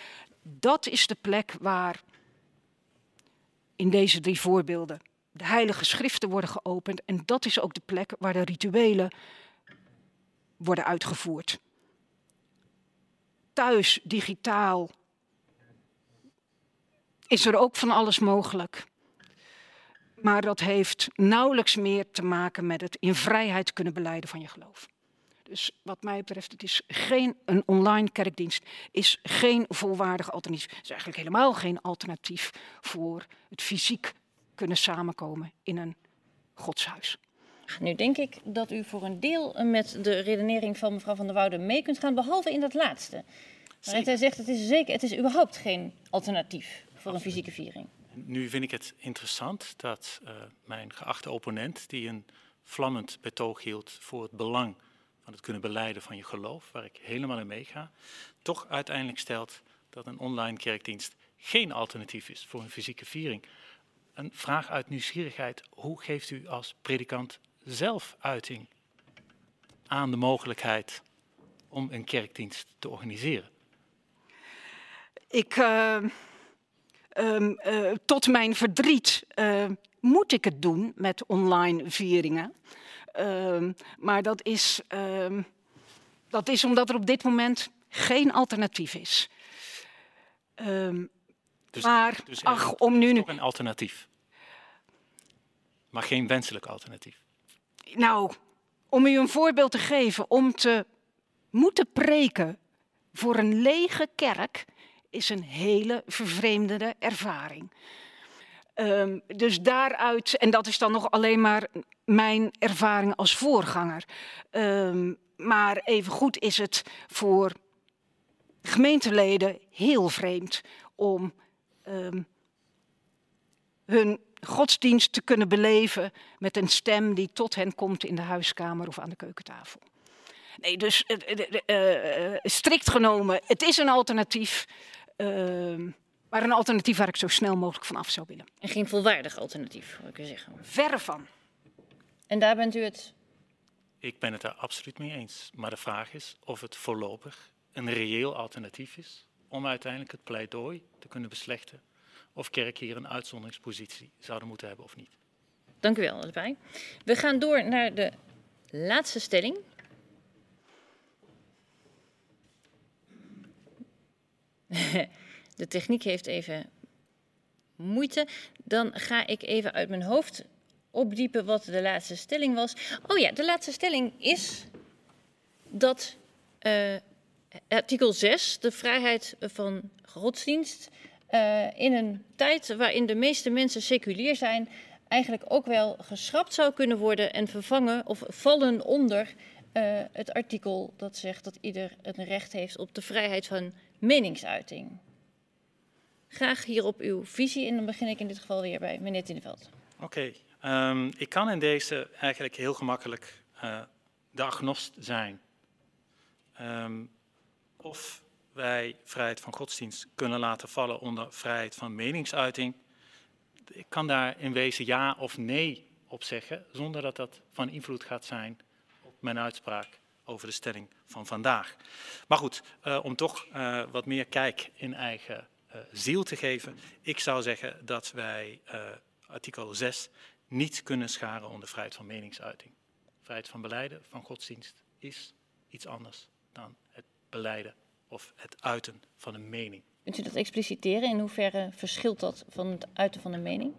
Dat is de plek waar in deze drie voorbeelden de heilige schriften worden geopend. En dat is ook de plek waar de rituelen worden uitgevoerd. Thuis, digitaal, is er ook van alles mogelijk. Maar dat heeft nauwelijks meer te maken met het in vrijheid kunnen beleiden van je geloof. Dus wat mij betreft, het is geen, een online kerkdienst is geen volwaardig alternatief. Het is eigenlijk helemaal geen alternatief voor het fysiek kunnen samenkomen in een godshuis. Nu denk ik dat u voor een deel met de redenering van mevrouw van der Woude mee kunt gaan, behalve in dat laatste. Waarin zij zegt, het is zeker, het is überhaupt geen alternatief voor een fysieke viering. Nu vind ik het interessant dat uh, mijn geachte opponent, die een vlammend betoog hield voor het belang van het kunnen beleiden van je geloof, waar ik helemaal in meega, toch uiteindelijk stelt dat een online kerkdienst geen alternatief is voor een fysieke viering. Een vraag uit nieuwsgierigheid, hoe geeft u als predikant zelf uiting aan de mogelijkheid om een kerkdienst te organiseren? Ik, uh, uh, uh, tot mijn verdriet, moet ik het doen met online vieringen. Um, maar dat is, um, dat is omdat er op dit moment geen alternatief is. Um, dus, maar dus ach, om nu... Toch een alternatief. Maar geen wenselijk alternatief. Nou, om u een voorbeeld te geven, om te moeten preken voor een lege kerk is een hele vervreemdende ervaring. Um, dus daaruit, en dat is dan nog alleen maar mijn ervaring als voorganger. Um, maar evengoed is het voor gemeenteleden heel vreemd om um, hun godsdienst te kunnen beleven met een stem die tot hen komt in de huiskamer of aan de keukentafel. Nee, dus uh, uh, strikt genomen, het is een alternatief. Maar een alternatief waar ik zo snel mogelijk van af zou willen. En geen volwaardig alternatief, wil ik zeggen. Verre van. En daar bent u het? Ik ben het daar absoluut mee eens. Maar de vraag is of het voorlopig een reëel alternatief is om uiteindelijk het pleidooi te kunnen beslechten of kerken hier een uitzonderingspositie zouden moeten hebben of niet. Dank u wel, allebei. We gaan door naar de laatste stelling. De techniek heeft even moeite. Dan ga ik even uit mijn hoofd opdiepen wat de laatste stelling was. Oh ja, de laatste stelling is dat uh, artikel 6, de vrijheid van godsdienst, uh, in een tijd waarin de meeste mensen seculier zijn, eigenlijk ook wel geschrapt zou kunnen worden en vervangen of vallen onder uh, het artikel dat zegt dat ieder een recht heeft op de vrijheid van meningsuiting. Graag hierop uw visie en dan begin ik in dit geval weer bij meneer Tinneveld. Oké, ehm, ik kan in deze eigenlijk heel gemakkelijk uh, de agnost zijn. Um, of wij vrijheid van godsdienst kunnen laten vallen onder vrijheid van meningsuiting. Ik kan daar in wezen ja of nee op zeggen, zonder dat dat van invloed gaat zijn op mijn uitspraak over de stelling van vandaag. Maar goed, uh, om toch uh, wat meer kijk in eigen ziel te geven. Ik zou zeggen dat wij artikel 6 niet kunnen scharen onder vrijheid van meningsuiting. Vrijheid van beleiden van godsdienst is iets anders dan het beleiden of het uiten van een mening. Kunt u dat expliciteren? In hoeverre verschilt dat van het uiten van een mening?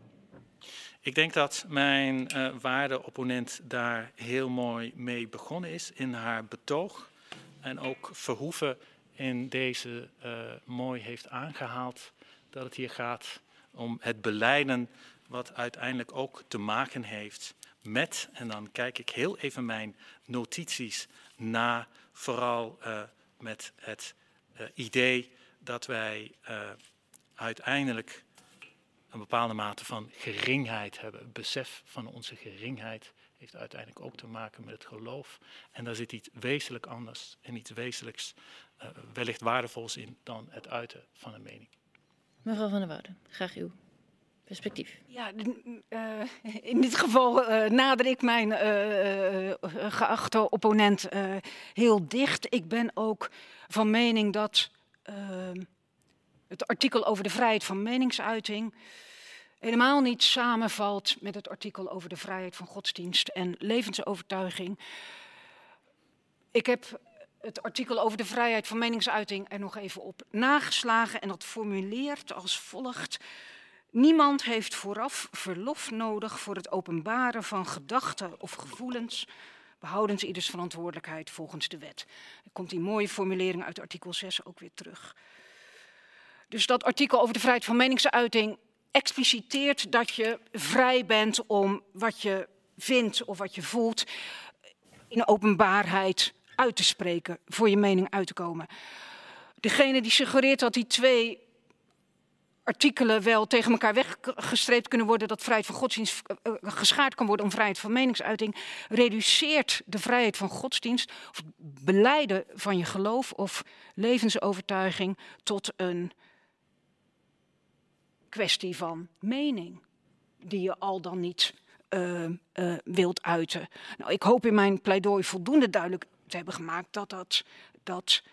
Ik denk dat mijn uh, waarde opponent daar heel mooi mee begonnen is in haar betoog. En ook Verhoeven in deze uh, mooi heeft aangehaald dat het hier gaat om het beleiden wat uiteindelijk ook te maken heeft met, en dan kijk ik heel even mijn notities na, vooral uh, met het uh, idee dat wij uiteindelijk een bepaalde mate van geringheid hebben. Besef van onze geringheid heeft uiteindelijk ook te maken met het geloof. En daar zit iets wezenlijk anders en iets wezenlijks, uh, wellicht waardevols in dan het uiten van een mening. Mevrouw van der Wouden, graag uw perspectief. Ja, uh, in dit geval uh, nader ik mijn uh, geachte opponent heel dicht. Ik ben ook van mening dat het artikel over de vrijheid van meningsuiting helemaal niet samenvalt met het artikel over de vrijheid van godsdienst en levensovertuiging. Ik heb het artikel over de vrijheid van meningsuiting er nog even op nageslagen en dat formuleert als volgt. Niemand heeft vooraf verlof nodig voor het openbaren van gedachten of gevoelens, behoudens ieders verantwoordelijkheid volgens de wet. Er komt die mooie formulering uit artikel 6 ook weer terug. Dus dat artikel over de vrijheid van meningsuiting expliciteert dat je vrij bent om wat je vindt of wat je voelt in openbaarheid uit te spreken, voor je mening uit te komen. Degene die suggereert dat die twee artikelen wel tegen elkaar weggestreept kunnen worden, dat vrijheid van godsdienst uh, geschaard kan worden om vrijheid van meningsuiting, reduceert de vrijheid van godsdienst, of beleiden van je geloof of levensovertuiging tot een kwestie van mening, die je al dan niet uh, uh, wilt uiten. Nou, ik hoop in mijn pleidooi voldoende duidelijk te hebben gemaakt dat dat. dat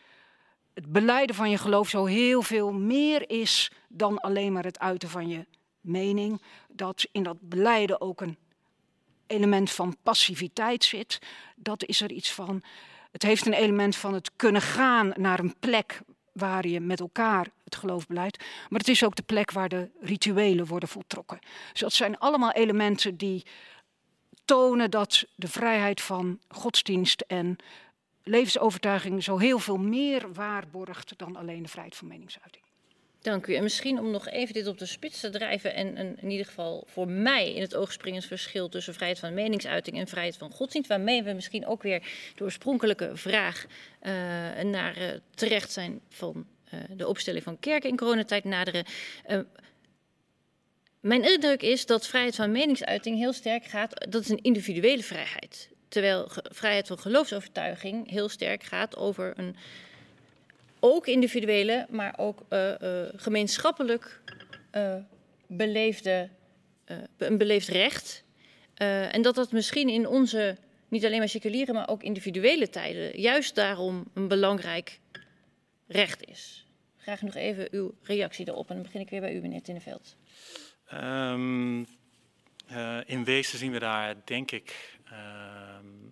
het beleiden van je geloof zo heel veel meer is dan alleen maar het uiten van je mening. Dat in dat beleiden ook een element van passiviteit zit. Dat is er iets van. Het heeft een element van het kunnen gaan naar een plek waar je met elkaar het geloof beleidt. Maar het is ook de plek waar de rituelen worden voltrokken. Dus dat zijn allemaal elementen die tonen dat de vrijheid van godsdienst en levensovertuiging zo heel veel meer waarborgt dan alleen de vrijheid van meningsuiting. Dank u. En misschien om nog even dit op de spits te drijven en, in ieder geval voor mij in het oog springend verschil tussen vrijheid van meningsuiting en vrijheid van godsdienst, waarmee we misschien ook weer de oorspronkelijke vraag uh, naar uh, terecht zijn van de opstelling van kerken in coronatijd naderen. mijn indruk is dat vrijheid van meningsuiting heel sterk gaat, dat is een individuele vrijheid. Terwijl vrijheid van geloofsovertuiging heel sterk gaat over een ook individuele, maar ook uh, gemeenschappelijk beleefde, een beleefd recht. en dat dat misschien in onze, niet alleen maar seculiere, maar ook individuele tijden, juist daarom een belangrijk recht is. Graag nog even uw reactie daarop en dan begin ik weer bij u, meneer Tinneveld. Um, in wezen zien we daar, denk ik,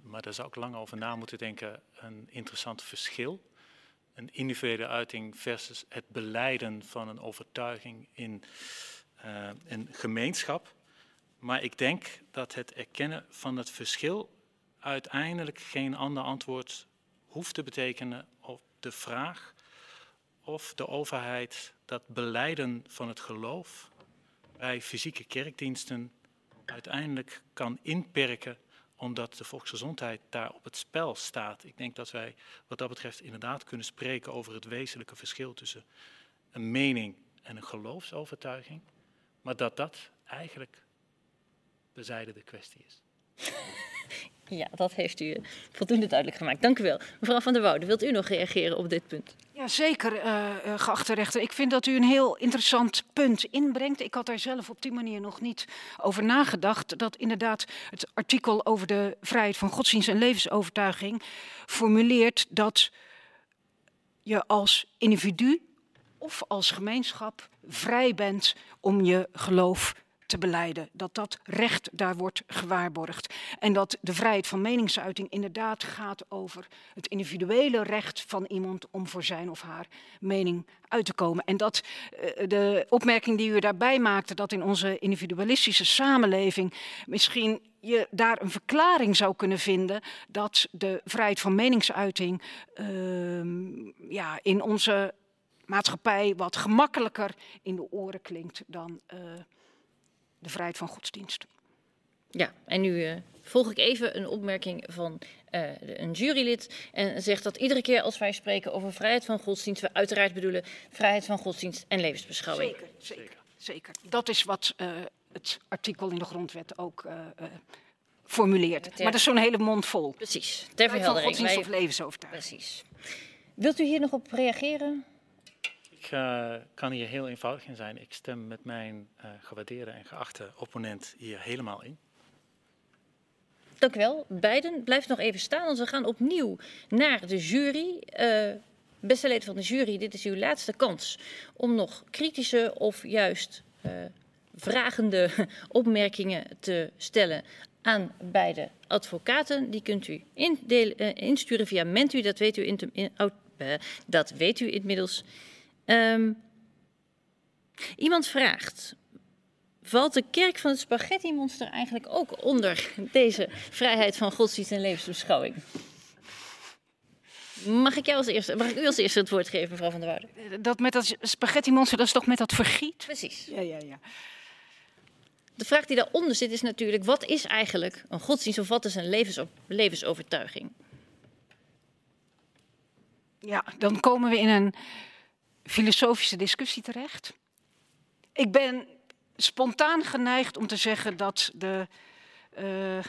maar daar zou ik lang over na moeten denken, een interessant verschil een individuele uiting versus het beleiden van een overtuiging in uh, een gemeenschap. Maar ik denk dat het erkennen van het verschil uiteindelijk geen ander antwoord hoeft te betekenen op de vraag of de overheid dat beleiden van het geloof bij fysieke kerkdiensten uiteindelijk kan inperken omdat de volksgezondheid daar op het spel staat. Ik denk dat wij wat dat betreft inderdaad kunnen spreken over het wezenlijke verschil tussen een mening en een geloofsovertuiging, maar dat dat eigenlijk bezijde de kwestie is. Ja, dat heeft u voldoende duidelijk gemaakt. Dank u wel. Mevrouw van der Woude, wilt u nog reageren op dit punt? Ja, zeker, uh, geachte rechter. Ik vind dat u een heel interessant punt inbrengt. Ik had daar zelf op die manier nog niet over nagedacht. Dat inderdaad het artikel over de vrijheid van godsdienst en levensovertuiging formuleert dat je als individu of als gemeenschap vrij bent om je geloof te beleiden. Dat dat recht daar wordt gewaarborgd. En dat de vrijheid van meningsuiting inderdaad gaat over het individuele recht van iemand om voor zijn of haar mening uit te komen. En dat uh, de opmerking die u daarbij maakte, dat in onze individualistische samenleving misschien je daar een verklaring zou kunnen vinden dat de vrijheid van meningsuiting uh, ja, in onze maatschappij wat gemakkelijker in de oren klinkt dan. Uh, de vrijheid van godsdienst. Ja, en nu uh, volg ik even een opmerking van uh, een jurylid. En zegt dat iedere keer als wij spreken over vrijheid van godsdienst, we uiteraard bedoelen vrijheid van godsdienst en levensbeschouwing. Zeker, zeker, zeker. Dat is wat uh, het artikel in de grondwet ook formuleert. Ter... Maar dat is zo'n hele mond vol. Precies, ter verheldering. Van godsdienst of levensovertuiging. Precies. Wilt u hier nog op reageren? Uh, kan hier heel eenvoudig in zijn. Ik stem met mijn uh, gewaardeerde en geachte opponent hier helemaal in. Dank u wel. Beiden, blijft nog even staan, want we gaan opnieuw naar de jury. Uh, beste leden van de jury, dit is uw laatste kans om nog kritische of juist vragende opmerkingen te stellen aan beide advocaten. Die kunt u indelen, insturen via Mentu, dat weet u, in, dat weet u inmiddels. Um, iemand vraagt: valt de kerk van het spaghetti-monster eigenlijk ook onder deze vrijheid van godsdienst en levensbeschouwing? Mag ik, jou als eerste, mag ik u als eerste het woord geven, mevrouw van der Woude? Dat met dat spaghetti-monster, dat is toch met dat vergiet? Precies. Ja, ja, ja. De vraag die daaronder zit is natuurlijk: wat is eigenlijk een godsdienst of wat is een levens levensovertuiging? Ja, dan komen we in een filosofische discussie terecht. Ik ben spontaan geneigd om te zeggen dat de. Uh, uh,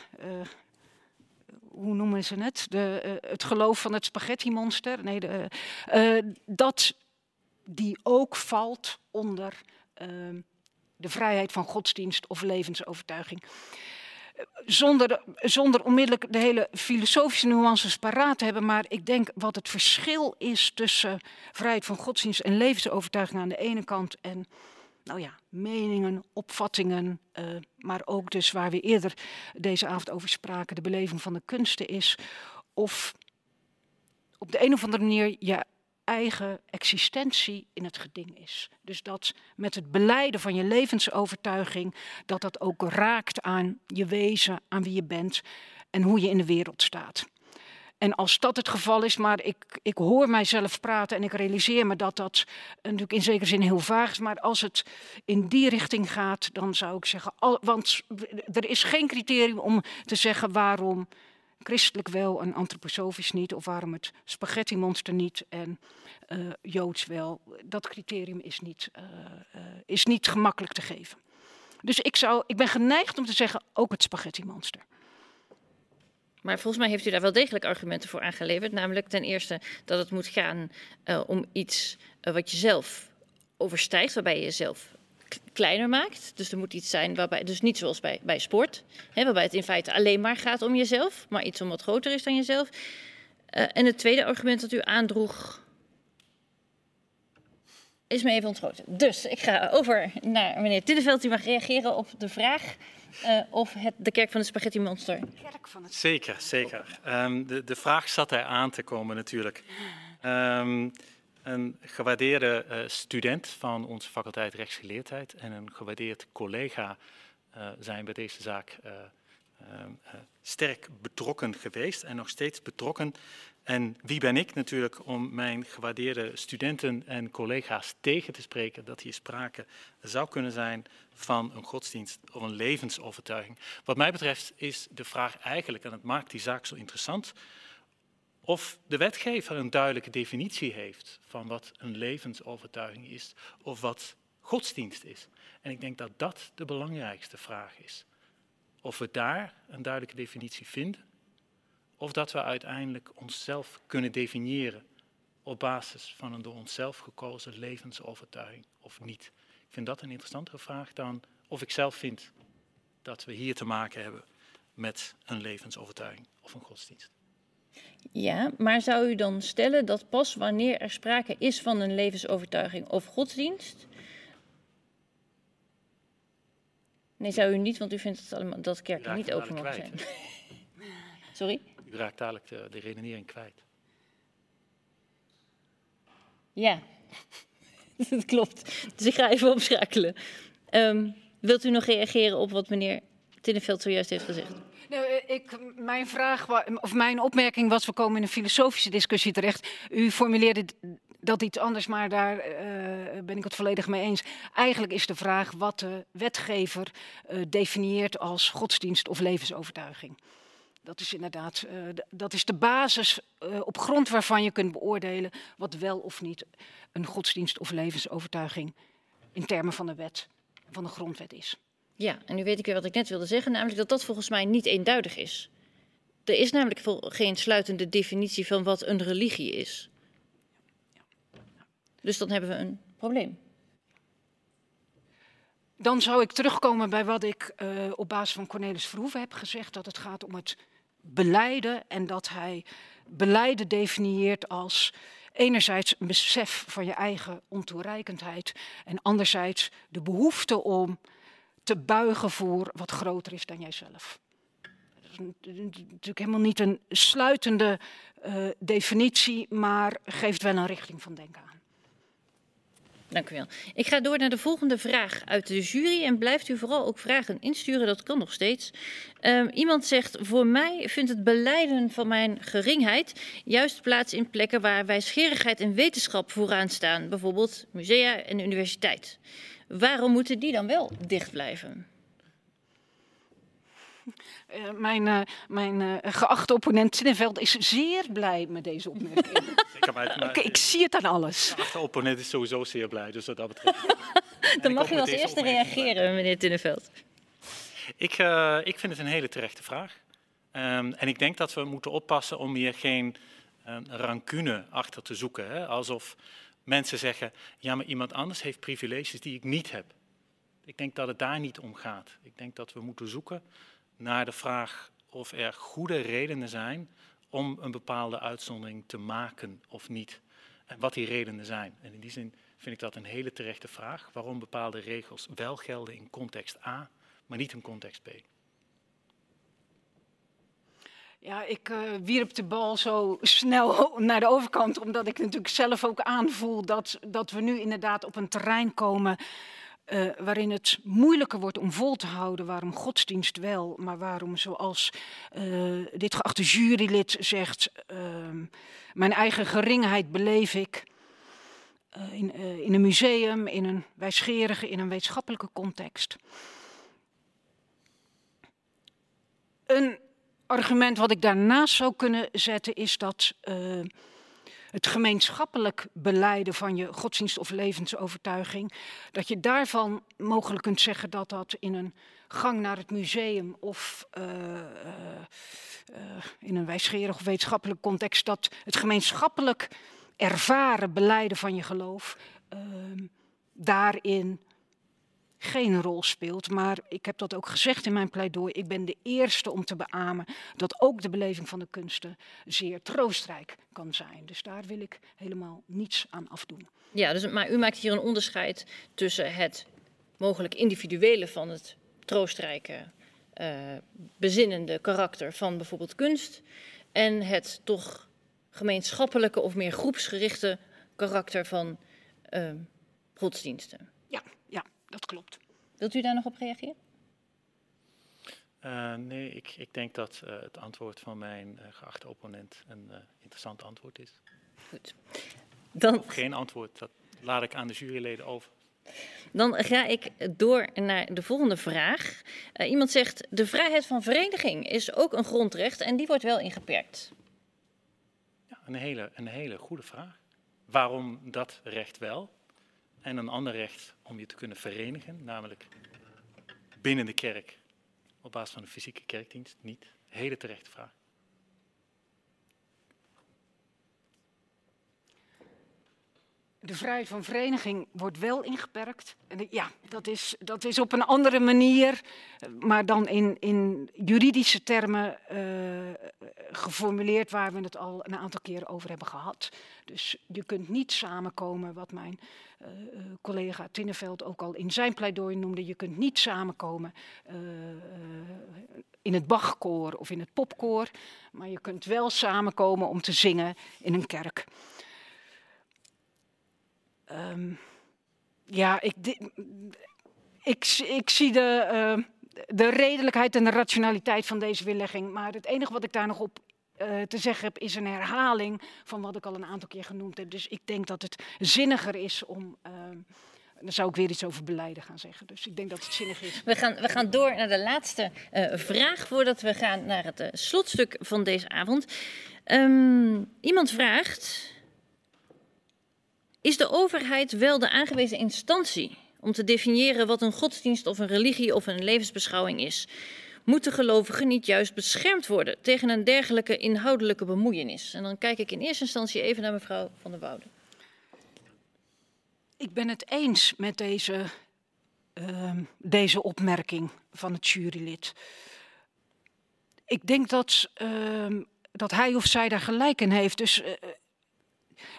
hoe noemen ze het? De, uh, het geloof van het spaghetti-monster. Nee, de, dat die ook valt onder ehm, de vrijheid van godsdienst of levensovertuiging zonder, zonder onmiddellijk de hele filosofische nuances paraat te hebben. Maar ik denk wat het verschil is tussen vrijheid van godsdienst en levensovertuiging aan de ene kant. En nou ja, meningen, opvattingen. Uh, maar ook dus waar we eerder deze avond over spraken, de beleving van de kunsten is. Of op de een of andere manier je eigen existentie in het geding is. Dus dat met het beleiden van je levensovertuiging, dat dat ook raakt aan je wezen, aan wie je bent en hoe je in de wereld staat. En als dat het geval is, maar ik, ik hoor mijzelf praten en ik realiseer me dat dat natuurlijk in zekere zin heel vaag is, maar als het in die richting gaat, dan zou ik zeggen, al, want er is geen criterium om te zeggen waarom christelijk wel en antroposofisch niet, of waarom het spaghetti-monster niet en uh, joods wel. Dat criterium is niet, uh, uh, is niet gemakkelijk te geven. Dus ik, zou, ik ben geneigd om te zeggen, ook het spaghetti-monster. Maar volgens mij heeft u daar wel degelijk argumenten voor aangeleverd. Namelijk ten eerste dat het moet gaan om iets wat je zelf overstijgt, waarbij je jezelf kleiner maakt. Dus er moet iets zijn waarbij, dus niet zoals bij, bij sport, hè, waarbij het in feite alleen maar gaat om jezelf, maar iets om wat groter is dan jezelf. Uh, en het tweede argument dat u aandroeg, is me even ontschoten. Dus ik ga over naar meneer Tiddeveld. U mag reageren op de vraag uh, of het, de kerk van het spaghetti monster. Het... Zeker, zeker. Um, de, de vraag zat er aan te komen natuurlijk. Um, een gewaardeerde uh, student van onze faculteit rechtsgeleerdheid en een gewaardeerd collega uh, zijn bij deze zaak uh, sterk betrokken geweest en nog steeds betrokken. En wie ben ik natuurlijk om mijn gewaardeerde studenten en collega's tegen te spreken dat hier sprake zou kunnen zijn van een godsdienst of een levensovertuiging. Wat mij betreft is de vraag eigenlijk, en het maakt die zaak zo interessant, of de wetgever een duidelijke definitie heeft van wat een levensovertuiging is, of wat godsdienst is. En ik denk dat dat de belangrijkste vraag is. Of we daar een duidelijke definitie vinden, of dat we uiteindelijk onszelf kunnen definiëren op basis van een door onszelf gekozen levensovertuiging of niet. Ik vind dat een interessantere vraag dan of ik zelf vind dat we hier te maken hebben met een levensovertuiging of een godsdienst. Ja, maar zou u dan stellen dat pas wanneer er sprake is van een levensovertuiging of godsdienst. Nee, zou u niet, want u vindt het allemaal, dat kerken niet open mogen zijn. Sorry? U raakt dadelijk de, de redenering kwijt. Ja, dat klopt. Dus ik ga even omschakelen. Ehm, wilt u nog reageren op wat meneer Tinneveld zojuist heeft gezegd? Nou, eh, ik, mijn vraag, of mijn opmerking was, we komen in een filosofische discussie terecht. U formuleerde dat iets anders, maar daar eh, ben ik het volledig mee eens. Eigenlijk is de vraag wat de wetgever eh, definieert als godsdienst of levensovertuiging. Dat is inderdaad, dat is de basis op grond waarvan je kunt beoordelen wat wel of niet een godsdienst of levensovertuiging in termen van de wet, van de grondwet is. Ja, en nu weet ik weer wat ik net wilde zeggen, namelijk dat dat volgens mij niet eenduidig is. Er is namelijk geen sluitende definitie van wat een religie is. Dus dan hebben we een probleem. Dan zou ik terugkomen bij wat ik eh, op basis van Cornelis Verhoeven heb gezegd: dat het gaat om het beleiden en dat hij beleiden definieert als enerzijds een besef van je eigen ontoereikendheid en anderzijds de behoefte om te buigen voor wat groter is dan jijzelf. Dat is natuurlijk helemaal niet een sluitende eh, definitie, maar geeft wel een richting van denken aan. Dank u wel. Ik ga door naar de volgende vraag uit de jury. En blijft u vooral ook vragen insturen, dat kan nog steeds. Ehm, iemand zegt, voor mij vindt het beleiden van mijn geringheid juist plaats in plekken waar wijsgerigheid en wetenschap vooraan staan. Bijvoorbeeld musea en universiteit. Waarom moeten die dan wel dicht blijven? Eh, mijn eh, mijn eh, geachte opponent Zinneveld is zeer blij met deze opmerking. Zeker, maar, ik zie het aan alles. de achteropponent is sowieso zeer blij, dus wat dat betreft. Dan mag u als eerste reageren, meneer Tinneveld. Ik, eh, ik vind het een hele terechte vraag. Ehm, en ik denk dat we moeten oppassen om hier geen ehm, rancune achter te zoeken. Hè? Alsof mensen zeggen, ja, maar iemand anders heeft privileges die ik niet heb. Ik denk dat het daar niet om gaat. Ik denk dat we moeten zoeken naar de vraag of er goede redenen zijn om een bepaalde uitzondering te maken of niet. En wat die redenen zijn. En in die zin vind ik dat een hele terechte vraag. Waarom bepaalde regels wel gelden in context A, maar niet in context B. Ja, ik eh, wierp de bal zo snel naar de overkant, omdat ik natuurlijk zelf ook aanvoel dat, dat we nu inderdaad op een terrein komen eh, waarin het moeilijker wordt om vol te houden waarom godsdienst wel, maar waarom, zoals eh, dit geachte jurylid zegt, ehm, mijn eigen geringheid beleef ik eh, in, in een museum, in een wijsgerige, in een wetenschappelijke context. Een argument wat ik daarnaast zou kunnen zetten is dat het gemeenschappelijk beleiden van je godsdienst of levensovertuiging, dat je daarvan mogelijk kunt zeggen dat dat in een gang naar het museum of eh, eh, in een wijsgerig of wetenschappelijk context, dat het gemeenschappelijk ervaren beleiden van je geloof ehm, daarin geen rol speelt. Maar ik heb dat ook gezegd in mijn pleidooi. Ik ben de eerste om te beamen dat ook de beleving van de kunsten zeer troostrijk kan zijn. Dus daar wil ik helemaal niets aan afdoen. Ja, dus, maar u maakt hier een onderscheid tussen het mogelijk individuele van het troostrijke, eh, bezinnende karakter van bijvoorbeeld kunst en het toch gemeenschappelijke of meer groepsgerichte karakter van eh, godsdiensten. Ja, ja, dat klopt. Wilt u daar nog op reageren? Uh, nee, ik, ik, denk dat uh, het antwoord van mijn uh, geachte opponent een uh, interessant antwoord is. Goed. Dan, of geen antwoord, dat laat ik aan de juryleden over. Dan ga ik door naar de volgende vraag. Uh, iemand zegt: de vrijheid van vereniging is ook een grondrecht en die wordt wel ingeperkt. Ja, een hele, een hele goede vraag. Waarom dat recht wel? En een ander recht om je te kunnen verenigen, namelijk binnen de kerk op basis van een fysieke kerkdienst, niet. Hele terechte vraag. De vrijheid van vereniging wordt wel ingeperkt. Ja, dat is, dat is op een andere manier, maar dan in, in juridische termen uh, geformuleerd waar we het al een aantal keren over hebben gehad. Dus je kunt niet samenkomen, wat mijn uh, collega Tinneveld ook al in zijn pleidooi noemde. Je kunt niet samenkomen in het Bachkoor of in het popkoor, maar je kunt wel samenkomen om te zingen in een kerk. Um, ja, ik, ik, ik, zie de, uh, de redelijkheid en de rationaliteit van deze weerlegging. Maar het enige wat ik daar nog op uh, te zeggen heb, is een herhaling van wat ik al een aantal keer genoemd heb. Dus ik denk dat het zinniger is om. Uh, dan zou ik weer iets over beleiden gaan zeggen. Dus ik denk dat het zinnig is. We gaan, we gaan door naar de laatste uh, vraag voordat we gaan naar het uh, slotstuk van deze avond. Iemand vraagt. Is de overheid wel de aangewezen instantie om te definiëren wat een godsdienst of een religie of een levensbeschouwing is? Moeten gelovigen niet juist beschermd worden tegen een dergelijke inhoudelijke bemoeienis? En dan kijk ik in eerste instantie even naar mevrouw Van der Woude. Ik ben het eens met deze, uh, deze opmerking van het jurylid. Ik denk dat, uh, dat hij of zij daar gelijk in heeft. Dus uh,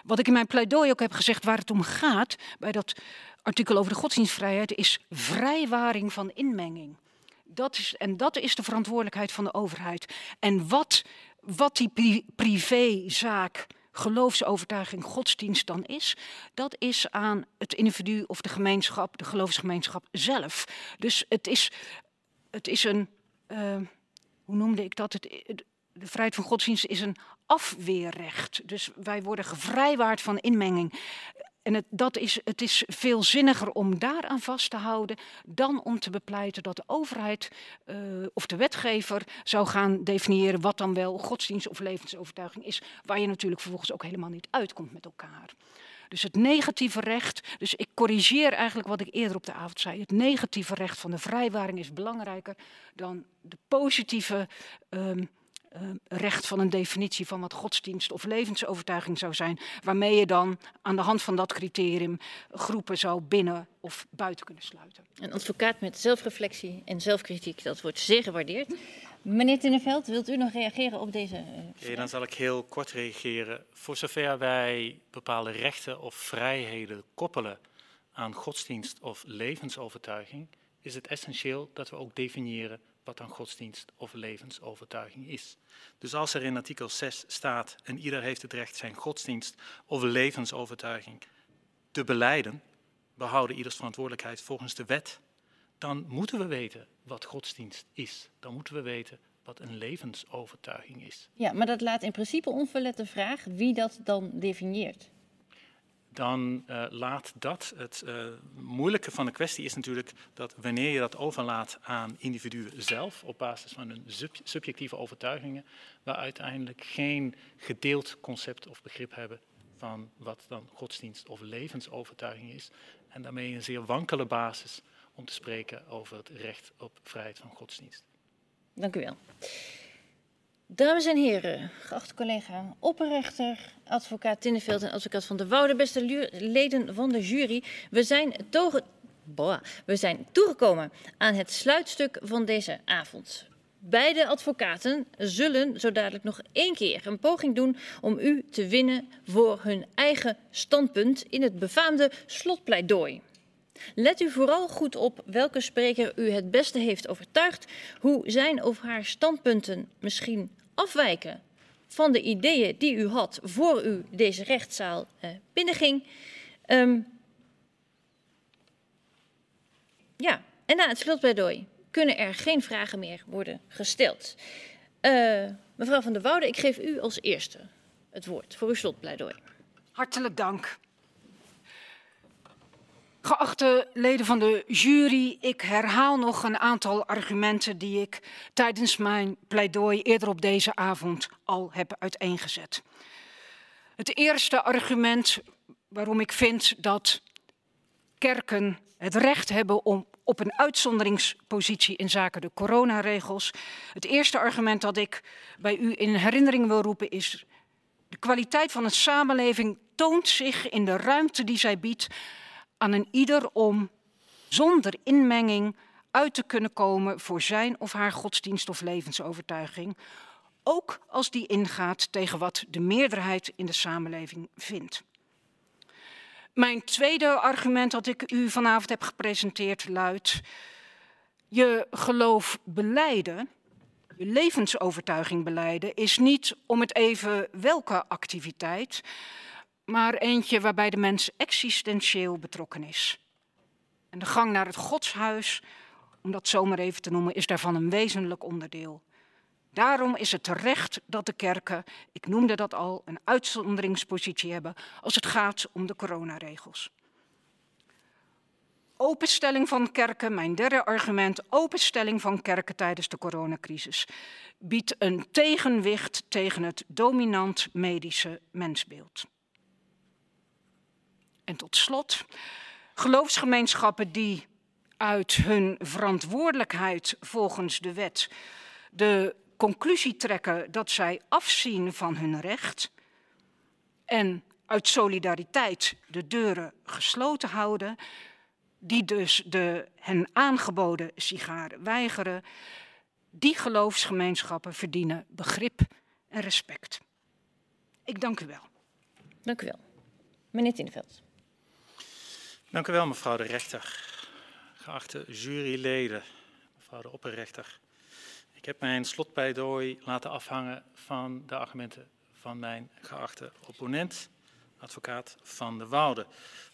wat ik in mijn pleidooi ook heb gezegd, waar het om gaat bij dat artikel over de godsdienstvrijheid, is vrijwaring van inmenging. Dat is, en dat is de verantwoordelijkheid van de overheid. En wat, wat die pri privézaak, geloofsovertuiging, godsdienst dan is, dat is aan het individu of de gemeenschap, de geloofsgemeenschap zelf. Dus het is, het is een, uh, hoe noemde ik dat? Het, de vrijheid van godsdienst is een afweerrecht. Dus wij worden gevrijwaard van inmenging. En het, dat is, het is veel zinniger om daaraan vast te houden dan om te bepleiten dat de overheid uh, of de wetgever zou gaan definiëren wat dan wel godsdienst of levensovertuiging is, waar je natuurlijk vervolgens ook helemaal niet uitkomt met elkaar. Dus het negatieve recht, dus ik corrigeer eigenlijk wat ik eerder op de avond zei. Het negatieve recht van de vrijwaring is belangrijker dan de positieve um, uh, recht van een definitie van wat godsdienst of levensovertuiging zou zijn, waarmee je dan aan de hand van dat criterium groepen zou binnen of buiten kunnen sluiten. Een advocaat met zelfreflectie en zelfkritiek, dat wordt zeer gewaardeerd. Meneer Tinneveld, wilt u nog reageren op deze uh, okay, Dan zal ik heel kort reageren. Voor zover wij bepaalde rechten of vrijheden koppelen aan godsdienst of levensovertuiging, is het essentieel dat we ook definiëren wat dan godsdienst of levensovertuiging is. Dus als er in artikel 6 staat en ieder heeft het recht zijn godsdienst of levensovertuiging te beleiden, behouden ieders verantwoordelijkheid volgens de wet, dan moeten we weten wat godsdienst is. Dan moeten we weten wat een levensovertuiging is. Ja, maar dat laat in principe onverlet de vraag wie dat dan definieert dan uh, laat dat. Het uh, moeilijke van de kwestie is natuurlijk dat wanneer je dat overlaat aan individuen zelf op basis van hun sub subjectieve overtuigingen, we uiteindelijk geen gedeeld concept of begrip hebben van wat dan godsdienst of levensovertuiging is. En daarmee een zeer wankele basis om te spreken over het recht op vrijheid van godsdienst. Dank u wel. Dames en heren, geachte collega, opperrechter, advocaat Tinneveld en advocaat van de Woude, beste leden van de jury. We zijn, we zijn toegekomen aan het sluitstuk van deze avond. Beide advocaten zullen zo dadelijk nog één keer een poging doen om u te winnen voor hun eigen standpunt in het befaamde slotpleidooi. Let u vooral goed op welke spreker u het beste heeft overtuigd, hoe zijn of haar standpunten misschien afwijken van de ideeën die u had voor u deze rechtszaal uh, binnenging. Um, ja, en na het slotpleidooi kunnen er geen vragen meer worden gesteld. Uh, mevrouw van der Woude, ik geef u als eerste het woord voor uw slotpleidooi. Hartelijk dank. Geachte leden van de jury, ik herhaal nog een aantal argumenten die ik tijdens mijn pleidooi eerder op deze avond al heb uiteengezet. Het eerste argument waarom ik vind dat kerken het recht hebben om op een uitzonderingspositie in zaken de coronaregels. Het eerste argument dat ik bij u in herinnering wil roepen is de kwaliteit van een samenleving toont zich in de ruimte die zij biedt aan een ieder om zonder inmenging uit te kunnen komen voor zijn of haar godsdienst of levensovertuiging, ook als die ingaat tegen wat de meerderheid in de samenleving vindt. Mijn tweede argument dat ik u vanavond heb gepresenteerd luidt: je geloof beleiden, je levensovertuiging beleiden, is niet om het even welke activiteit, maar eentje waarbij de mens existentieel betrokken is. En de gang naar het godshuis, om dat zomaar even te noemen, is daarvan een wezenlijk onderdeel. Daarom is het terecht dat de kerken, ik noemde dat al, een uitzonderingspositie hebben als het gaat om de coronaregels. Openstelling van kerken, mijn derde argument, openstelling van kerken tijdens de coronacrisis, biedt een tegenwicht tegen het dominant medische mensbeeld. En tot slot, geloofsgemeenschappen die uit hun verantwoordelijkheid volgens de wet de conclusie trekken dat zij afzien van hun recht en uit solidariteit de deuren gesloten houden, die dus de hen aangeboden sigaren weigeren, die geloofsgemeenschappen verdienen begrip en respect. Ik dank u wel. Dank u wel. Meneer Tineveld. Dank u wel, mevrouw de rechter. Geachte juryleden, mevrouw de opperrechter. Ik heb mijn slotpleidooi laten afhangen van de argumenten van mijn geachte opponent, advocaat Van de Woude.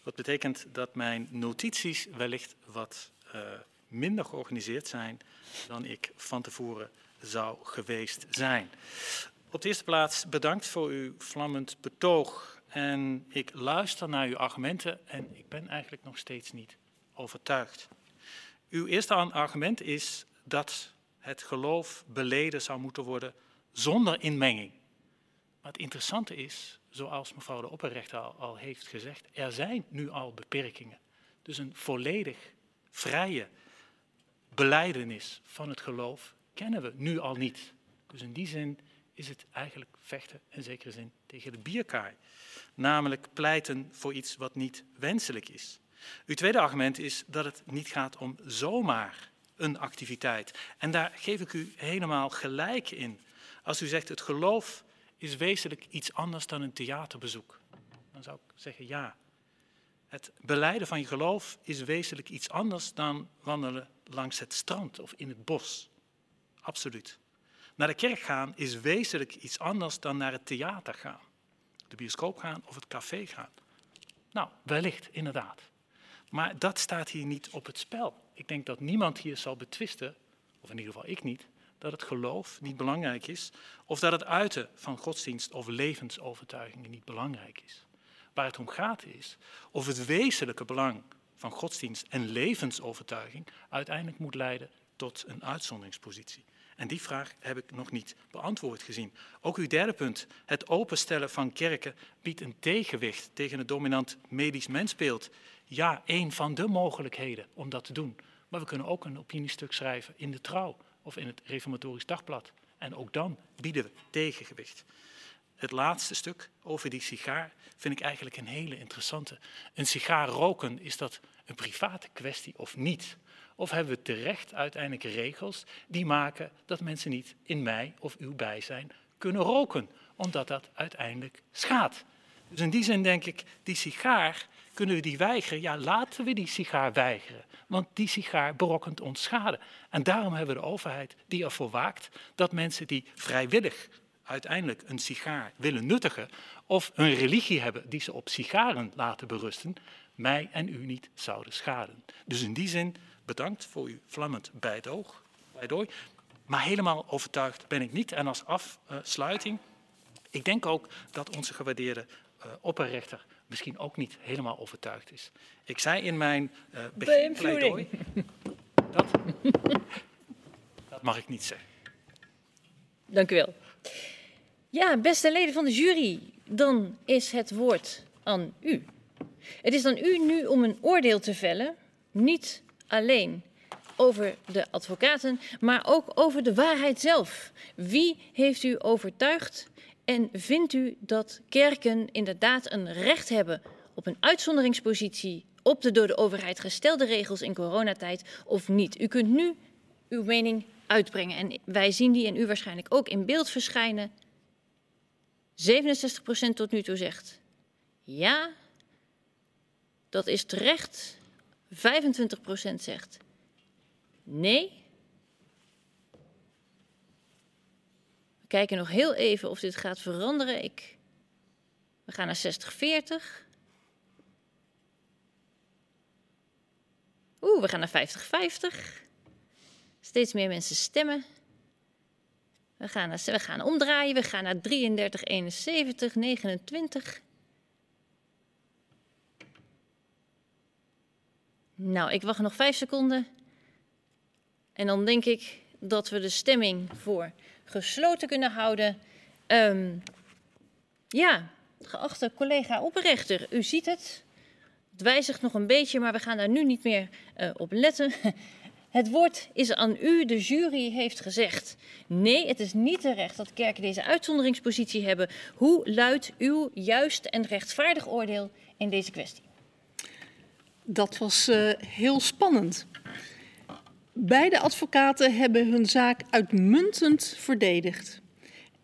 Wat betekent dat mijn notities wellicht wat uh, minder georganiseerd zijn dan ik van tevoren zou geweest zijn. Op de eerste plaats bedankt voor uw vlammend betoog. En ik luister naar uw argumenten en ik ben eigenlijk nog steeds niet overtuigd. Uw eerste argument is dat het geloof beleden zou moeten worden zonder inmenging. Maar het interessante is, zoals mevrouw de opperrechter al, al heeft gezegd, er zijn nu al beperkingen. Dus een volledig vrije beleidenis van het geloof kennen we nu al niet. Dus in die zin is het eigenlijk vechten, in zekere zin, tegen de bierkaai. Namelijk pleiten voor iets wat niet wenselijk is. Uw tweede argument is dat het niet gaat om zomaar een activiteit. En daar geef ik u helemaal gelijk in. Als u zegt het geloof is wezenlijk iets anders dan een theaterbezoek, dan zou ik zeggen ja. Het beleiden van je geloof is wezenlijk iets anders dan wandelen langs het strand of in het bos. Absoluut. Naar de kerk gaan is wezenlijk iets anders dan naar het theater gaan. De bioscoop gaan of het café gaan. Nou, wellicht, inderdaad. Maar dat staat hier niet op het spel. Ik denk dat niemand hier zal betwisten, of in ieder geval ik niet, dat het geloof niet belangrijk is, of dat het uiten van godsdienst of levensovertuigingen niet belangrijk is. Waar het om gaat is of het wezenlijke belang van godsdienst en levensovertuiging uiteindelijk moet leiden tot een uitzonderingspositie. En die vraag heb ik nog niet beantwoord gezien. Ook uw derde punt, het openstellen van kerken, biedt een tegenwicht tegen het dominant medisch mensbeeld. Ja, een van de mogelijkheden om dat te doen. Maar we kunnen ook een opiniestuk schrijven in de trouw of in het Reformatorisch Dagblad. En ook dan bieden we tegengewicht. Het laatste stuk over die sigaar vind ik eigenlijk een hele interessante. Een sigaar roken, is dat een private kwestie of niet? Of hebben we terecht uiteindelijk regels die maken dat mensen niet in mij of uw bijzijn kunnen roken, omdat dat uiteindelijk schaadt? Dus in die zin denk ik, die sigaar, kunnen we die weigeren? Ja, laten we die sigaar weigeren, want die sigaar berokkent ons schade. En daarom hebben we de overheid die ervoor waakt dat mensen die vrijwillig uiteindelijk een sigaar willen nuttigen of een religie hebben die ze op sigaren laten berusten, mij en u niet zouden schaden. Dus in die zin bedankt voor uw vlammend bijdoog, bijdooi. Maar helemaal overtuigd ben ik niet. En als afsluiting, ik denk ook dat onze gewaardeerde uh, opperrechter misschien ook niet helemaal overtuigd is. Ik zei in mijn uh, beginpleidooi... Dat, dat mag ik niet zeggen. Dank u wel. Ja, beste leden van de jury, dan is het woord aan u. Het is dan u nu om een oordeel te vellen, niet alleen over de advocaten, maar ook over de waarheid zelf. Wie heeft u overtuigd en vindt u dat kerken inderdaad een recht hebben op een uitzonderingspositie op de door de overheid gestelde regels in coronatijd of niet? U kunt nu uw mening uitbrengen en wij zien die en u waarschijnlijk ook in beeld verschijnen. 67% tot nu toe zegt ja, dat is terecht. 25% zegt nee. We kijken nog heel even of dit gaat veranderen. Ik, we gaan naar 60-40. Oeh, we gaan naar 50-50. Steeds meer mensen stemmen. We gaan, naar, we gaan omdraaien. We gaan naar 33, 71, 29. Nou, ik wacht nog vijf seconden. En dan denk ik dat we de stemming voor gesloten kunnen houden. Um, ja, geachte collega opperrechter, u ziet het. Het wijzigt nog een beetje, maar we gaan daar nu niet meer uh, op letten. Het woord is aan u, de jury heeft gezegd. Nee, het is niet terecht dat kerken deze uitzonderingspositie hebben. Hoe luidt uw juist en rechtvaardig oordeel in deze kwestie? Dat was uh, heel spannend. Beide advocaten hebben hun zaak uitmuntend verdedigd.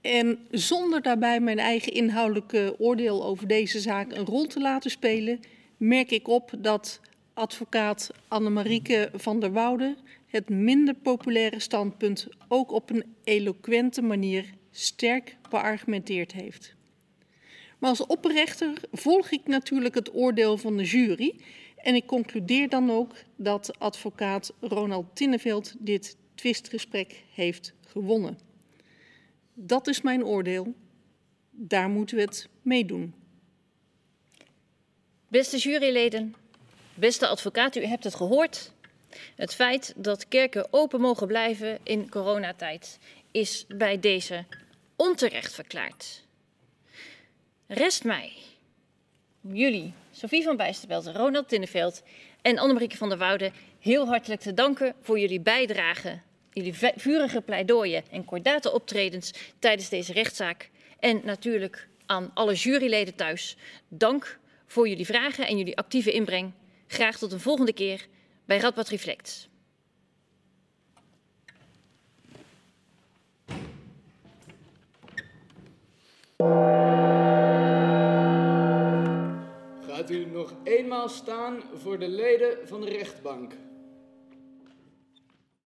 En zonder daarbij mijn eigen inhoudelijke oordeel over deze zaak een rol te laten spelen, merk ik op dat advocaat Annemarieke van der Woude het minder populaire standpunt ook op een eloquente manier sterk beargumenteerd heeft. Maar als opperrechter volg ik natuurlijk het oordeel van de jury en ik concludeer dan ook dat advocaat Ronald Tinneveld dit twistgesprek heeft gewonnen. Dat is mijn oordeel. Daar moeten we het mee doen. Beste juryleden, beste advocaat, u hebt het gehoord. Het feit dat kerken open mogen blijven in coronatijd is bij deze onterecht verklaard. Rest mij jullie, Sophie van Bijsterveld, Ronald Tinneveld en Annemarieke van der Woude, heel hartelijk te danken voor jullie bijdrage, jullie vurige pleidooien en kordate optredens tijdens deze rechtszaak. En natuurlijk aan alle juryleden thuis, dank voor jullie vragen en jullie actieve inbreng. Graag tot een volgende keer bij Radboud Reflect. Gaat u nog eenmaal staan voor de leden van de rechtbank.